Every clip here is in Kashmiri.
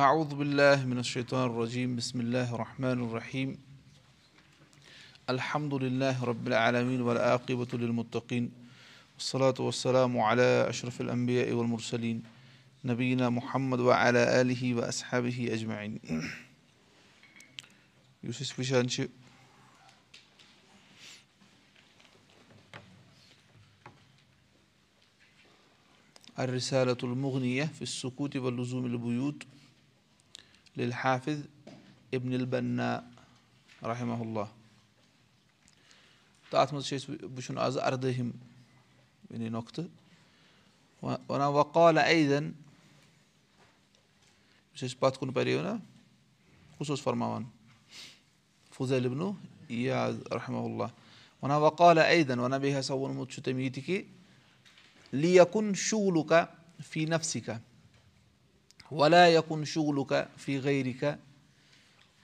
أعوذ بالله من الشيطان الرجيم. بسم الله الرحمن الرحيم. الحمد لله رب العالمين والعاقبة للمتقين والصلاة والسلام على أشرف الأنبياء والمرسلين نبينا محمد وعلى آله وأصحابه أجمعين. يوسف وشان الرسالة المغنية في السكوت واللزوم البيوت للحافظ ابن البناء رحمه الله. تاتھ منٛز چھِ أسۍ وٕچھُن آز اردٲہِم یعنی نۄقطہٕ وَنان وقال عیدن یُس أسۍ پَتھ کُن پَریو نا کُس اوس فرماوان. فضل ابنو یاد رحمہ اللہ وَنان وقال عیدن وَنان بیٚیہِ ہسا ووٚنمُت چھُ تٔمۍ یہِ تہِ کہِ لیکُن شُگلُکا فی نفسِکا ولا یکُن شُگلُکا فی غیرِکا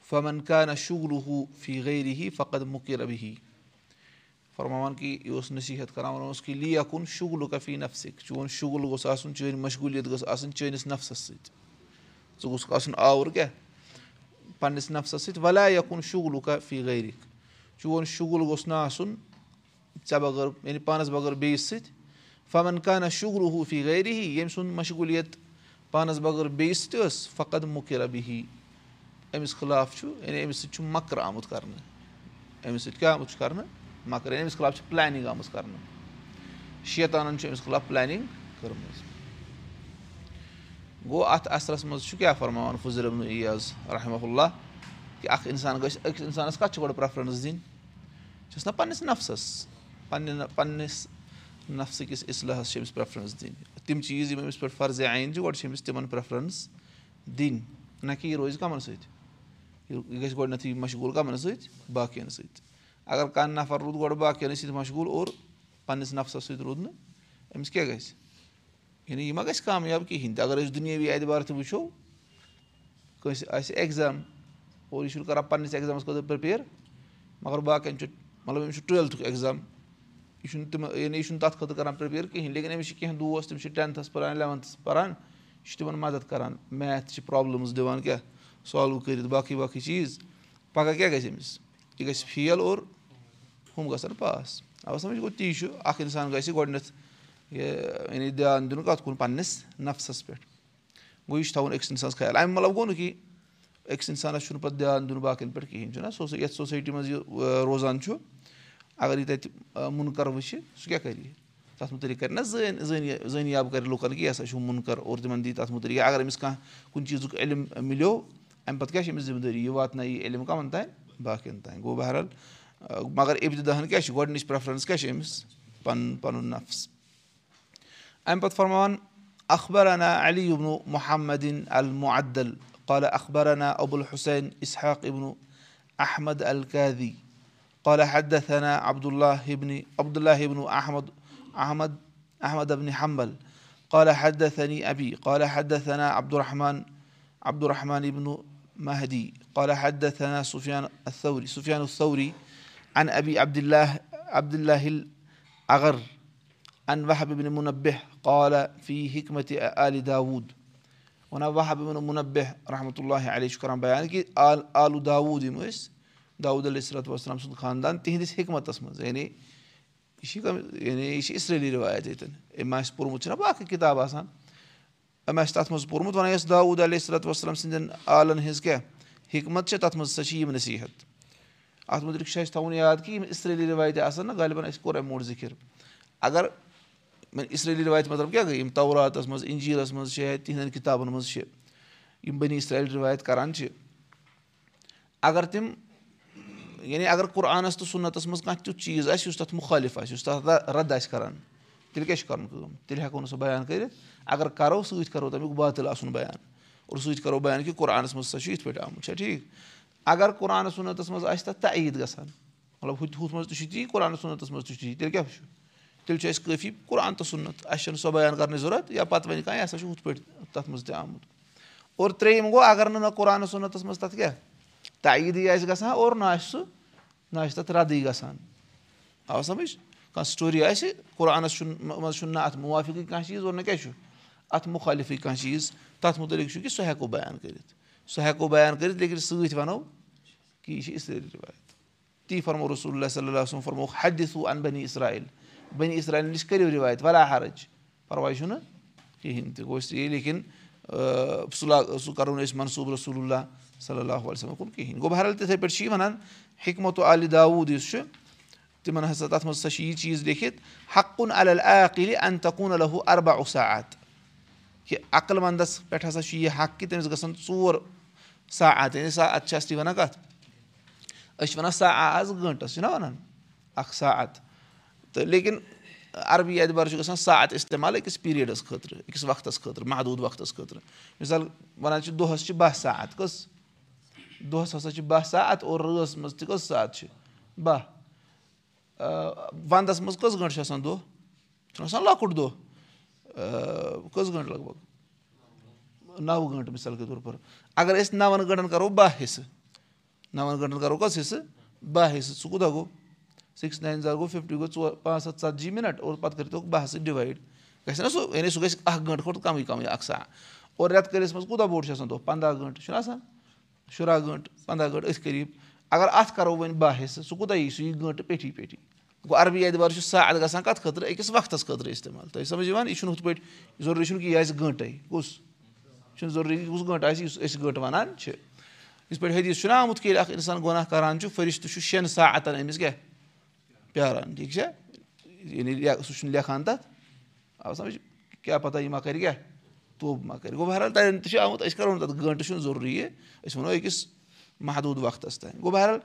فمن کانہ شُگلُہ فی غیرِہی فقط مُکِر ابہی فرماوان کہِ یہِ اوس نصیٖحت کران وَنان لیکُن شُگلُکا فی نفسِک چون شُگل گوٚژھ آسُن چٲنۍ مشغوٗلیت گٔژھ آسٕنۍ چٲنِس نفسَس سۭتۍ ژٕ گوٚژھ آسُن آوُر کیٛاہ پنٕنِس نفسَس سۭتۍ ولا یکُن شُگلُکا فی غیرِک۔ چون شُگُل گوٚژھ نہٕ آسُن ژےٚ بغٲر یعنی پانَس بغٲر بیٚیِس سۭتۍ فمن کانہ شُگلُہ فی غیرِہی ییٚمہِ سُنٛد مشغوٗلیت پانَس بغٲر بیٚیِس سۭتۍ ٲس فقط مُکِر ابِہی أمِس خٕلاف چھُ یعنی أمِس سۭتۍ چھُ مکر آمُت کرنہٕ أمِس سۭتۍ کیٛاہ آمُت چھُ کرنہٕ مکر یعنی أمِس خٕلاف چھِ پٕلینِنٛگ آمٕژ کرنہٕ شیطانن چھِ أمِس خٕلاف پٕلینِنٛگ کٔرمٕژ گوٚو اَتھ اَثرَس منٛز چھُ کیٛاہ فرماوان فضر ایاز رحمہ اللہ کہِ اکھ اِنسان گژھِ أکِس اِنسانَس کَتھ چھِ گۄڈٕ پرٛیفرَنٕس دِنۍ چھُس نہ پنٕنِس نفسَس پنٕنہِ پنٕنِس نفسہٕ کِس اِصلحس چھِ أمِس پرٛیفرَنٕس دِنۍ تِم چیٖز یِم أمِس پٮ۪ٹھ فرضے عین چھِ گۄڈٕ چھِ أمِس تِمن پرٛیفرَنٕس دِنۍ نہ کہِ یہِ روزِ کَمَن سۭتۍ یہِ گژھِ گۄڈٕنیٚتھٕے مشغوٗل کَمَن سۭتۍ باقین سۭتۍ۔ اَگر کانٛہہ نفر روٗد گۄڈٕ باقین سۭتۍ مشغوٗل اور پنٕنِس نفسَس سۭتۍ روٗد نہٕ أمِس کیاہ گژھِ؟ یعنی یہِ ما گژھِ کامیاب کِہینۍ تہِ۔ اَگر أسۍ دُنیٲوی اعتبار تہِ وٕچھو کٲنٛسہِ آسہِ ایٚگزام اور یہِ چھُنہٕ کران پَنٕنِس ایٚگزامَس خٲطرٕ پرٛپِیر مَگر باقین چھُ مطلب أمِس چھُ ٹُویلتھُک ایٚگزام یہِ چھُنہٕ تِم یعنی یہِ چھُنہٕ تَتھ خٲطرٕ کران پرٛپِیر کِہینۍ لیکِن أمِس چھِ کیٚنٛہہ دوس تِم چھِ ٹینتھس پَران اِلیوَنتھس پَران یہِ چھُ تِمن مدد کران میتھ چھِ پرابلِمٕز دِوان کیاہ سالو کٔرِتھ باقٕے باقٕے چیٖز پگہہ کیاہ گژھِ أمِس یہِ گژھِ فیل اور ہُم گژھن پاس اَوٕ سَمجھ گوٚو تی چھُ اکھ اِنسان گژھِ گۄڈٕنیٚتھ یعنی دیان دیُن کَتھ کُن پَنٕنِس نفسَس پٮ۪ٹھ گوٚو یہِ چھُ تھاوُن أکِس اِنسانَس خیال اَمہِ مطلب گوٚو نہٕ کہِ أکِس اِنسانَس چھُنہٕ پَتہٕ دیان دیُن باقین پٮ۪ٹھ کِہینۍ چھُنہ سُہ یَتھ سوسایٹی منٛز یہِ روزان چھُ اَگر یہِ تَتہِ مُنکر وٕچھِ سُہ کیاہ کَرِ تَتھ مُتعلِق کَرِ نہ زٲنۍ زٲنۍ زٲنیاب کَرِ لُکَن کہِ یہِ ہسا چھُ مُنکر اور تِمن دی تَتھ مُتعلِق اَگر أمِس کانٛہہ کُنہِ چیٖزُک علم مِلیو اَمہِ پَتہٕ کیاہ چھِ أمِس ذِمہٕ دٲری یہِ واتنایہِ یہِ علم کَمَن تانۍ باقین تانۍ گوٚو بہرحال مگر اِبتِداہن کیاہ چھِ گۄڈٕنِچ پریفرَنٕس کیاہ چھِ أمِس پَنُن پَنُن نفس اَمہِ پَتہٕ فرماوان اخبرنا علی ابنو محمدِن المعدل قالہ اخبرنا ابوٗ الحُسین اسحاق ابنو احمد القادی قالہ حدنا عبداللہ ابنِ عبداللہ ابنو احمد احمد احمد ابنِ حمبل قالہ حدنی ابی قالہ حدنا عبدالرحمان عبدالرحمان ابنو محدی قالہ حدنا سفیان الصوری سفیان الصوری ان ابی عبداللہ عبداللہ اگر ان وحب ابنِ مُنبہ قالہ فی حکمتِ عالِ داوٗد. وَنان وحب ابنِ مُنبہ رحمتہ اللہ علیہ چھُ کران بیان کہِ آلوٗ داوٗد یِم ٲسۍ داوٗد علیہ صلاتُ وسلام سُنٛد خاندان تِہنٛدِس حکمتَس منٛز یعنی یہِ چھِ یعنی یہِ چھِ اِسرٲلی رِوایت ییٚتٮ۪ن أمۍ آسہِ پوٚرمُت چھُنہ باقٕے کِتاب آسان أمۍ آسہِ تَتھ منٛز پوٚرمُت وَنان یۄس داوٗد علیہ صلات وسلام سٕنٛدٮ۪ن عالن ہِنٛز کیاہ حکمت چھےٚ تَتھ منٛز ہسا چھِ یِم نصیٖحت اَتھ مُتعلِق چھُ اَسہِ تھاوُن یاد کہِ یِم اِسرٲلی رِوایتہِ آسان نہ غالبن اَسہِ کوٚر اَمہِ برونٛٹھ ذِکِر اگر اِسرٲلی رِوایت مطلب کیاہ گٔے یِم توراتَس منٛز اِنجیٖلَس منٛز چھِ یا تِہنٛدٮ۪ن کِتابَن منٛز چھِ یِم بٔنی اِسرٲیل رِوایت کران چھِ اگر تِم یعنی اگر قۄرآنَس تہٕ سُنتَس منٛز کانٛہہ تیُتھ چیٖز آسہِ یُس تَتھ مُخٲلِف آسہِ یُس تَتھ رد آسہِ کران۔ تیٚلہِ کیاہ چھُ کَرُن کٲم تیٚلہِ ہٮ۪کو نہٕ سُہ بیان کٔرِتھ۔ اگر کَرو سۭتۍ کَرو تَمیُک باتِل آسُن بیان۔ اور سۭتۍ کَرو بیان کہِ قۄرآنَس منٛز ہسا چھُ یِتھ پٲٹھۍ آمُت۔ چھا ٹھیٖک؟ اگر قۄرآنَس سُنتَس منٛز آسہِ تَتھ تعیٖد گژھان مطلب ہُتہِ ہُتھ منٛز تہِ چھُ تی قۄرآنَس سُنتَس منٛز تہِ چھُ تی تیٚلہِ کیاہ چھُ؟ تیٚلہِ چھُ اَسہِ کٲفی قۄرآن تہٕ سُنت۔ اَسہِ چھَنہٕ سۄ بیان کَرنٕچ ضوٚرَتھ یا پَتہٕ وَنہِ کانٛہہ یہِ ہسا چھُ ہُتھ پٲٹھۍ تَتھ منٛز تہِ آمُت۔ اور ترٛیٚیِم گوٚو اگر نہٕ نہ قۄرآنَس سُنتَس منٛز تَتھ کیاہ تعیٖدٕے آسہِ گژھان اور نہ آسہِ سُہ نہ آسہِ تَتھ رَدٕے گژھان آو سَمٕجھ کانٛہہ سٹوری آسہِ قۄرآنَس چھُنہٕ منٛز چھُنہٕ نہ اَتھ مُوافِقٕے کانٛہہ چیٖز اور نہ کیاہ چھُ اَتھ مُخٲلِفٕے کانٛہہ چیٖز تَتھ مُتعلِق چھُ کہِ سُہ ہٮ۪کو بیان کٔرِتھ سُہ ہٮ۪کو بیان کٔرِتھ لیکِن سۭتۍ وَنو کہِ یہِ چھِ اِسرٲیلی رِوایت تی فرمو رسول اللہ صلی اللہ وسلم فرمو حدِثوٗ اَن بنی اسرایل بنی اسرایل نِش کٔرِو رِوایت ولا حرج پَرواے چھُنہٕ کِہیٖنۍ تہِ گوٚو اِسلیے لیکِن سُہ سُہ کَرو نہٕ أسۍ منصوٗب رسول اللہ صلی اللہ علیہ وسلم کُن کِہیٖنۍ گوٚو بہرحال تِتھَے پٲٹھۍ چھِ یہِ وَنان حکمتُ عالہِ داوٗد یُس چھُ تِمن ہسا تَتھ منٛز ہسا چھُ یہِ چیٖز لیکھِتھ حقُن الہوٗ اربا اُسات کہِ عقل ونٛدس پٮ۪ٹھ ہسا چھُ یہِ حق کہِ تٔمِس گژھن ژور ساعت یعنی ساعت چھِ اَصلی وَنان کَتھ أسۍ چھِ وَنان سا آز گٲنٛٹَس چھِنہ وَنان اکھ ساعت تہٕ لیکِن عربی اعتبار چھُ گژھان ساعت اِستعمال أکِس پیٖریڈَس خٲطرٕ أکِس وقتَس خٲطرٕ محدوٗد وقتَس خٲطرٕ مِثال وَنان چھِ دۄہَس چھِ بَہہ ساعت کٔژ دۄہَس ہسا چھِ بَہہ ساعت اور رٲژ منٛز تہِ کٔژ ساعت چھِ بَہہ وَندَس منٛز کٔژ گٲنٛٹہٕ چھِ آسان دۄہ چھُنہٕ آسان لۄکُٹ دۄہ کٔژ گٲنٛٹہٕ لگ بگ نَو گٲنٛٹہٕ مِثال کے طور پر اگر أسۍ نَوَن گٲنٛٹَن کَرو بَہہ حِصہٕ نَوَن گٲنٛٹَن کَرو کٔژ حِصہٕ بَہہ حِصہٕ سُہ کوٗتاہ گوٚو سِکِس ناین زٕ گوٚو فِفٹی گوٚو ژور پانٛژھ ہَتھ ژَتجی مِنَٹ اور پَتہٕ کٔرِتو بَہہ سۭتۍ ڈِوایڈ گژھِ نہ سُہ یعنی سُہ گژھِ اَکھ گٲنٛٹہٕ کھۄتہٕ کَمٕے کَمٕے اَکھ سا اور رٮ۪تہٕ کٲلِس منٛز کوٗتاہ بوٚڑ چھُ آسان دۄہ پنٛداہ گٲنٛٹہٕ چھُنہ آسان شُراہ گٲنٛٹہٕ پنٛداہ گٲنٛٹہٕ أتھۍ قریٖب۔ اگر اَتھ کَرو وۄنۍ بَہہ حِصہٕ سُہ کوٗتاہ یی؟ سُہ یی گٲنٛٹہٕ پیٚٹھی پیٚٹھی۔ گوٚو عربی اعتبار چھُ سا اَتھ گژھان کَتھ خٲطرٕ؟ أکِس وقتَس خٲطرٕ اِستعمال۔ تۄہہِ سَمجھ یِوان؟ یہِ چھُنہٕ ہُتھ پٲٹھۍ ضروٗری چھُنہٕ کہِ یہِ آسہِ گٲنٛٹَے۔ کُس یہِ چھُنہٕ ضروٗری کُس گٲنٛٹہٕ آسہِ یُس أسۍ گٲنٛٹہٕ وَنان چھِ۔ یِتھ پٲٹھۍ حدیٖث چھُنہ کہِ ییٚلہِ اَکھ اِنسان گۄناہ کَران چھُ فٔرِش چھُ شٮ۪ن ساعتَن أمِس کیٛاہ؟ پیاران ٹھیٖک چھا؟ یعنی سُہ چھُنہٕ لیکھان تَتھ۔ آو سَمجھ؟ کیٛاہ پَتہ یہِ ما کَرِ کیٛاہ توب ما کَرِ گوٚو بہرحال تَتٮ۪ن تہِ چھُ آمُت أسۍ کَرو نہٕ تَتھ گٲنٛٹہٕ چھُنہٕ ضروٗری یہِ أسۍ وَنو أکِس محدوٗد وقتَس تانۍ گوٚو بہرحال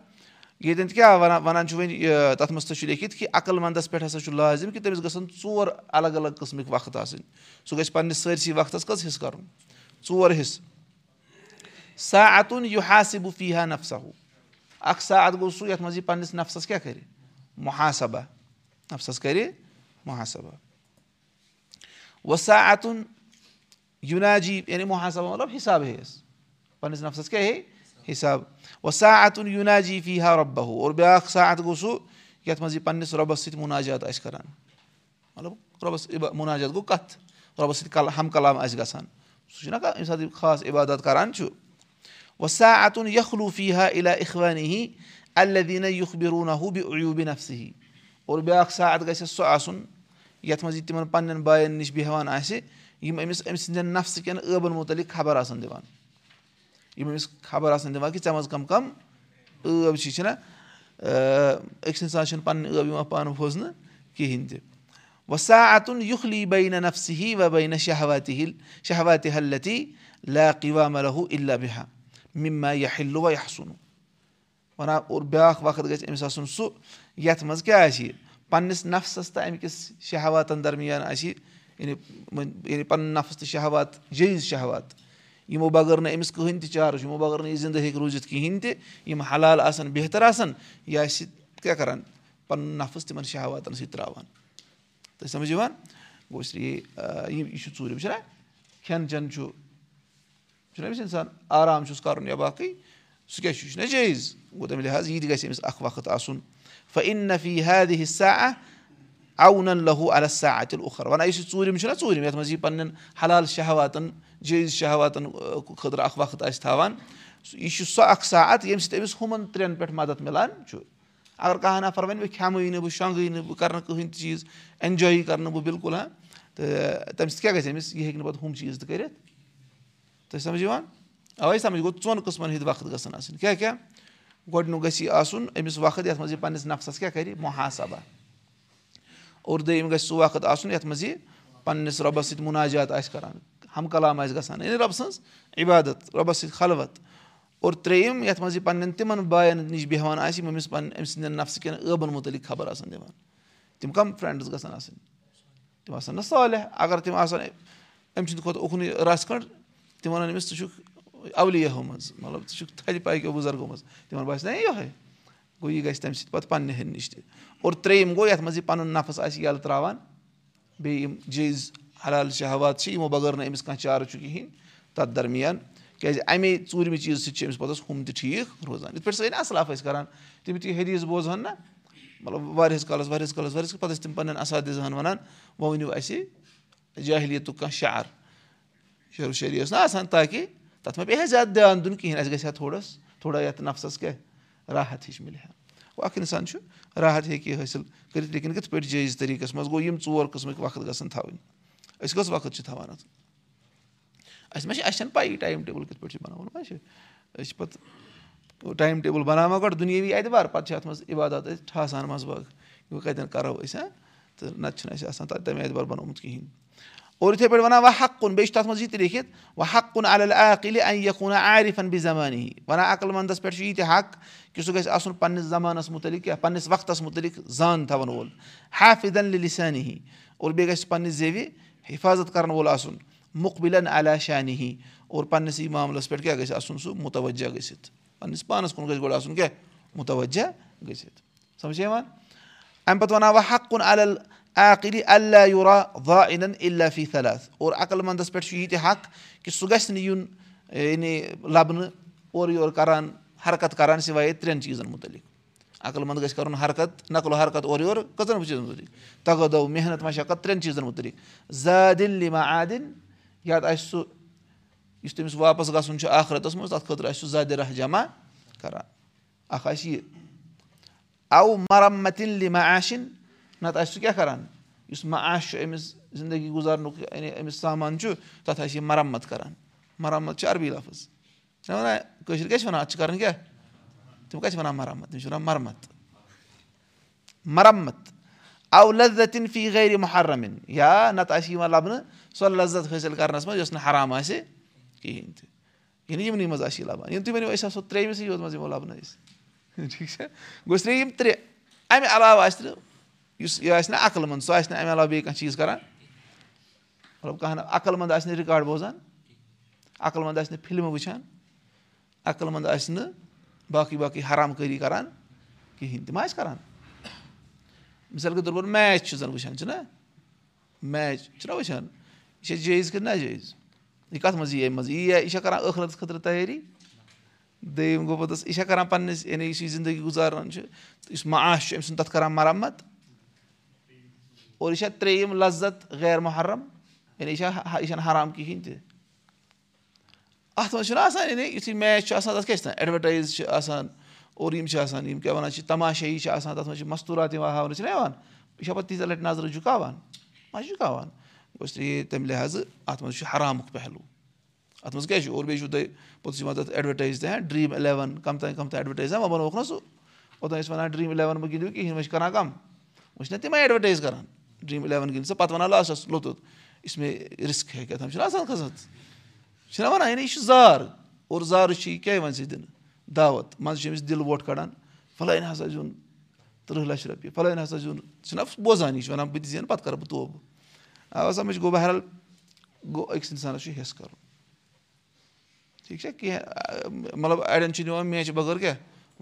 ییٚتٮ۪ن کیٛاہ وَنان وَنان چھُ وۄنۍ یہِ تَتھ منٛز تہِ چھُ لیکھِتھ کہِ عقل وَندَس پٮ۪ٹھ ہسا چھُ لٲزِم کہِ تٔمِس گژھن ژور الگ الگ قٕسمٕکۍ وقت آسٕنۍ سُہ گژھِ پَنٕنِس سٲرسٕے وقتَس کٔژ حِصہٕ کَرُن ژور حِصہٕ سا اَتُن یہِ حاصِبہٕ فی ہا نفسا ہُہ اکھ سات گوٚو سُہ یَتھ منٛز یہِ پَنٕنِس نفسَس کیٛاہ کَرِ مُحاسبا نفسَس کَرِ مُحاسبا وۄنۍ سا اَتُن یوٗناجی یعنی مُحاسبا مطلب حِساب ہیٚیَس پَنٕنِس نفسَس کیٛاہ ہے حِساب. وۄنۍ سا اَتُن یوٗناجی فی ہا رۄبہ ہُہ اور بیٛاکھ سات گوٚو سُہ یَتھ منٛز یہِ پَنٕنِس رۄبَس سۭتۍ مُناجات آسہِ کَران مطلب رۄبَس مُناجات گوٚو کَتھ رۄبَس سۭتۍ ہم کلام آسہِ گژھان سُہ چھُنہ ییٚمہِ ساتہٕ خاص عبادت کَران چھُ وۄنۍ سا اَتُن یخلوٗفی ہا اِلا اِخوانی ہی الدیٖنہ یُکھ بِروٗنا ہُہ بیوٗبہِ نفسہٕ ہی اور بیٛاکھ سات گژھِ سُہ آسُن یَتھ منٛز یہِ باین نِش بیٚہوان آسہِ یِم أمِس أمۍ سٕنٛدؠن نفسہٕ کؠن ٲبَن مُتعلِق خبر آسان دِوان یِم أمِس خبر آسان دِوان کہِ ژےٚ منٛز کَم کَم ٲب چھِ چھِنہ أکِس اِنسان چھُنہٕ پَنٕنۍ ٲب یِوان پانہٕ بوزنہٕ کِہیٖنۍ تہِ وۄنۍ سا اَتُن یُکھلی بینہ نفسہِ ہی وَ بینہ شہواتی ہِل شہواتی حلتی لاقی وا ملہوٗ اللہ بِہا مِما یا ہِلوٗ وا یحسُن وَنان اور بیٛاکھ وقت گژھِ أمِس آسُن سُہ یَتھ منٛز کیٛاہ آسہِ یہِ پنٕنِس نفسَس تہٕ اَمہِ کِس شہواتَن درمیان آسہِ یعنی یعنی پَنُن نفس تہٕ شہوات جیز شہوات یِمو بغٲر نہٕ أمِس کٕہٕنۍ تہِ چارٕ چھُ یِمو بغٲر نہٕ یہِ زِندٕ ہیٚکہِ روٗزِتھ کِہیٖنۍ تہِ یِم حلال آسان بہتر آسان یہِ آسہِ کیٛاہ کَران پَنُن نفس تِمن شہواتَن سۭتۍ ترٛاوان تۄہہِ سَمجھ یِوان گوٚو اس لیے یہِ چھُ ژوٗرِم چھُنہ کھٮ۪ن چٮ۪ن چھُ چھُنہ أمِس اِنسان آرام چھُس کَرُن یا باقٕے سُہ کیٛاہ چھُ یہِ چھُنہ جیز گوٚو تَمہِ لِحاظ یہِ تہِ گژھِ أمِس اکھ وقت آسُن فَ اِن نفی حد حِصہ اَوُن لہوٗ السا عتِل اُخر وَنان یُس یہِ ژوٗرِم چھُنہ ژوٗرِم یَتھ منٛز یہِ پَنٕنٮ۪ن حلال شہواتَن جیز شہواتَن خٲطرٕ اکھ وقت آسہِ تھاوان یہِ چھُ سُہ اکھ ساتھ ییٚمہِ سۭتۍ أمِس ہُمَن ترٛٮ۪ن پؠٹھ مدد مِلان. چھُ اگر کانٛہہ نفر وَنہِ بہٕ کھٮ۪مٕے نہٕ بہٕ شۄنٛگٕے نہٕ بہٕ کَرٕ نہٕ کٕہٕنۍ تہِ چیٖز اٮ۪نجاے کَرٕ نہٕ بہٕ بِلکُل ہا تہٕ تَمہِ سۭتۍ کیٛاہ گژھِ أمِس یہِ ہیٚکہِ نہٕ پَتہٕ ہُم چیٖز تہِ کٔرِتھ تۄہہِ سَمجھ یِوان اَوَے سَمجھ گوٚو ژۄن قٕسمَن ہِنٛدۍ وقت گژھن آسٕنۍ کیٛاہ کیٛاہ گۄڈٕنیُک گژھِ یہِ آسُن أمِس وقت یَتھ منٛز یہِ پنٛنِس نفسَس کیٛاہ کَرِ مُحاسبا اور دوٚیِم گژھِ سُہ وقت آسُن یَتھ منٛز یہِ پنٛنِس رۄبَس سۭتۍ مُناجات آسہِ کَران ہم کلام آسہِ گژھان یعنی رۄبہٕ سٕنٛز عبادت رۄبَس سۭتۍ خلوت اور ترٛیٚیِم یَتھ منٛز یہِ پنٕنٮ۪ن تِمن باین نِش بیٚہوان آسہِ یِم أمِس پَنٕنۍ أمۍ سٕنٛدٮ۪ن نفسہٕ کٮ۪ن ٲبَن مُتعلِق خبر آسان دِوان تِم کَم فرٛٮ۪نٛڈٕز گژھن آسٕنۍ تِم آسان نہ صالح اگر تِم آسان أمۍ سٕنٛدِ کھۄتہٕ اُکنُے رَژھ کھنٛڈ تِم وَنان أمِس ژٕ چھُکھ اولِیا ہومٕژ مطلب ژٕ چھُکھ تھدِ پایکیو بُزرگ گوٚمُت تِمن باسہِ نہ یِہوے گوٚو یہِ گژھِ تَمہِ سۭتۍ پَتہٕ پَننہِ ہِنٛدِ نِش تہِ اور ترٛیٚیِم گوٚو یَتھ منٛز یہِ پَنُن نفس آسہِ یَلہٕ ترٛاوان بیٚیہِ یِم جیز حلال شہوات چھِ یِمو بغٲر نہٕ أمِس کانٛہہ چارٕ چھُ کِہیٖنۍ تَتھ درمیان کیٛازِ اَمے ژوٗرمہِ چیٖز سۭتۍ چھِ أمِس پَتہٕ ہُم تہِ ٹھیٖک روزان یِتھ پٲٹھۍ سٲنۍ اَصلاف ٲسۍ کَران تِم یُتھُے حدیٖث بوزہن نہ مطلب واریاہَس کالَس واریاہَس کالَس واریاہَس پَتہٕ ٲسۍ تِم پَنٕنٮ۪ن اَسادِزہن وَنان وۄنۍ ؤنِو اَسہِ جاہلیتُک کانٛہہ شعر و شٲعری ٲس نہ آسان تاکہِ تَتھ ما پیٚیہِ ہا زیادٕ دیان دیُن کِہیٖنۍ اَسہِ گژھِ ہا تھوڑاس تھوڑا یَتھ نفسَس کیٛاہ راحت ہِش مِلہِ ہا گوٚو اَکھ اِنسان چھُ راحت ہیٚکہِ یہِ حٲصِل کٔرِتھ لیکِن کِتھ پٲٹھۍ جٲیِز طٔریٖقَس منٛز گوٚو یِم ژور قٕسمٕکۍ وقت گژھن تھاوٕنۍ أسۍ کٔژ وقت چھِ تھاوان اَتھ اَسہِ ما چھِ اَسہِ چھَنہٕ پَیی ٹایم ٹیبٕل کِتھ پٲٹھۍ چھِ بَناوُن ما چھِ أسۍ چھِ پَتہٕ ٹایم ٹیبٕل بَناوان گۄڈٕ دُنیٲوی اعتبار پَتہٕ چھِ اَتھ منٛز عبادت أسۍ ٹھاسان منٛزٕ باغ یہِ کَتٮ۪ن کَرو أسۍ ہا تہٕ نَتہٕ چھُنہٕ اَسہِ آسان تَمہِ اعتبار بَنومُت کِہیٖنۍ اور یِتھَے پٲٹھۍ وَنان وَ حق کُن بیٚیہِ چھُ تَتھ منٛز یہِ تہِ لیکھِتھ وَ حق کُن عقلہِ عارِفَن بے زمانی وَنان عقل منٛدَس پٮ۪ٹھ چھُ یہِ تہِ حق کہِ سُہ گژھِ آسُن پنٛنِس زمانَس مُتعلِق پنٛنِس وقتَس مُتعلِق زان تھاوَن وول حافِدَن لِسانی ہی اور بیٚیہِ گژھِ پنٛنہِ زیوِ حِفاظت کَرَن وول آسُن مُقبِلَن علیٰ شانی ہی اور پنٛنِسٕے معاملَس پٮ۪ٹھ کیٛاہ گژھِ آسُن سُہ مُتوجہ گٔژھِتھ پنٛنِس پانَس کُن گژھِ گۄڈٕ آسُن کیٛاہ مُتوجہ گٔژھِتھ سَمجھ یِوان اَمہِ پَتہٕ وَنان وۄنۍ حق کُن عل عقلہِ اللہ یوٗرا وا اللہ فی صلات اور عقل منٛدَس پٮ۪ٹھ چھُ یہِ تہِ حق کہِ سُہ گژھِ نہٕ یُن یعنی لَبنہٕ اورٕ یورٕ کَران حرکت کَران سِوایے ترٛٮ۪ن چیٖزَن مُتعلِق. عقل منٛد گژھِ کَرُن حرکت نقل و حرکت اورٕ یورٕ کٔژَن چیٖزَن مُتعلِق. تگو محنت مشقت ترٛٮ۪ن چیٖزَن مُتعلِق. زادِل لِما عادِل یا تہٕ آسہِ سُہ یُس تٔمِس واپَس گژھُن چھُ آخرَتَس منٛز تَتھ خٲطرٕ آسہِ سُہ زادِ راہ جمع کَران. اَکھ آسہِ یہِ اَو مَرمتِل لِما آسِن نَتہٕ آسہِ سُہ کیٛاہ کَران یُس معاش چھُ أمِس زندگی گُزارنُک یعنی أمِس سامان چھُ تَتھ آسہِ یہِ مَرمت کَران مَرمت چھِ عربی لفظ؟ چھِنہ وَنان کٲشِر کیٛاہ چھِ وَنان اَتھ چھِ کَرٕنۍ کیٛاہ تِم کَتہِ چھِ وَنان مَرمت تِم چھِ وَنان مَرمت. مَرمت. اَو لزتِن فی غیر محرمِن یا نَتہٕ آسہِ یِوان لَبنہٕ سۄ لزت حٲصِل کَرنَس منٛز یۄس نہٕ حرام آسہِ کِہیٖنۍ تہِ یعنی یِمنٕے منٛز آسہِ یہِ لَبان یِم تُہۍ ؤنِو أسۍ آسو ترٛیٚیمِسٕے یوت منٛز یِمو لَبنہٕ أسۍ ٹھیٖک چھا گوٚژھ ترٛےٚ یِم ترٛےٚ اَمہِ علاوٕ آسہِ نہٕ یُس یہِ آسہِ نہٕ عقل منٛد سُہ آسہِ نہٕ اَمہِ علاوٕ بیٚیہِ کانٛہہ چیٖز کَران. مطلب کانٛہہ عقل منٛد آسہِ نہٕ رِکاڈ بوزان عقل منٛد آسہِ نہٕ فِلمہٕ وٕچھان عقل منٛد آسہِ نہٕ باقٕے باقٕے حرام کٲری کَران کِہیٖنۍ تہِ ما آسہِ کَران. مِثال کے طور پر میچ چھُ زَن وٕچھان چھُنہ میچ چھُنہ وٕچھان؟ یہِ چھا جٲیِز کِنہٕ ناجٲیِز؟ یہِ کَتھ منٛز یی اَمہِ منٛز؟ یی یا یہِ چھا کَران ٲخرَتَس خٲطرٕ تیٲری؟ دوٚیِم گوٚو پوٚتُس یہِ چھا کَران پنٛنِس یعنی یُس یہِ زندگی گُزاران چھُ یُس معاش چھُ أمۍ سُنٛد تَتھ کَران مَرمت اور یہِ چھا ترٛیٚیِم لزت غیر محرم یعنی یہِ چھا یہِ چھَنہٕ حرام کِہیٖنۍ تہِ اَتھ منٛز چھُنہ آسان یعنی یُتھُے میچ چھُ آسان تَتھ کیٛاہ چھِ آسان اٮ۪ڈوَٹایز چھِ آسان اور یِم چھِ آسان یِم کیٛاہ وَنان چھِ تَماشٲیی چھِ آسان تَتھ منٛز چھِ مَستوٗرات یِوان ہاونہٕ چھِنہ یِوان یہِ چھا پَتہٕ تیٖژاہ لَٹہِ نظرٕ جُکاوان ما چھِ جُکاوان گوٚژھ یہِ تَمہِ لِحاظہٕ اَتھ منٛز چھُ حرامُک پہلوٗ اَتھ منٛز کیٛاہ چھُ اور بیٚیہِ چھُو تۄہہِ پوٚتُس یِوان تَتھ اٮ۪ڈوَٹایز تہِ ہا ڈرٛیٖم اِلیوَن کَم تام کَم تام اٮ۪ڈوَٹایز وۄنۍ بَنووُکھ نہ سُہ اوٚتام ٲسۍ وَنان ڈرٛیٖم اِلیوَن مہٕ گِنٛدِو کِہیٖنۍ وۄنۍ چھِ کَران کَم وۄنۍ چھِنہ تِمَے اٮ۪ڈوَٹایز کَران ڈرٛیٖم اِلیوَن گِنٛدِ سا پَتہٕ وَنان لاسٹَس لوٚتُت یُس مےٚ رِسک ہیٚکہِ کیٛاہ تام چھُنہ آسان کھٔسٕژ چھِنہ وَنان یعنی یہِ چھُ زار اور زارٕ چھِ یہِ کیٛاہ یِوان ژےٚ دِنہٕ دعوت منٛزٕ چھِ أمِس دِل ووٹ کَڑان فَلٲنۍ ہَسا زیُن تٕرٛہ لَچھ رۄپیہِ فَلٲنۍ ہَسا زیُن چھُنہ بوزان یہِ چھُ وَنان بہٕ تہِ زینہٕ پَتہٕ کَرٕ بہٕ توبہٕ آ سَمٕجھ گوٚو بہرحال گوٚو أکِس اِنسانَس چھُ حِصہٕ کَرُن ٹھیٖک چھا کینٛہہ مطلب اَڑٮ۪ن چھِ نِوان میچ بغٲر کیٛاہ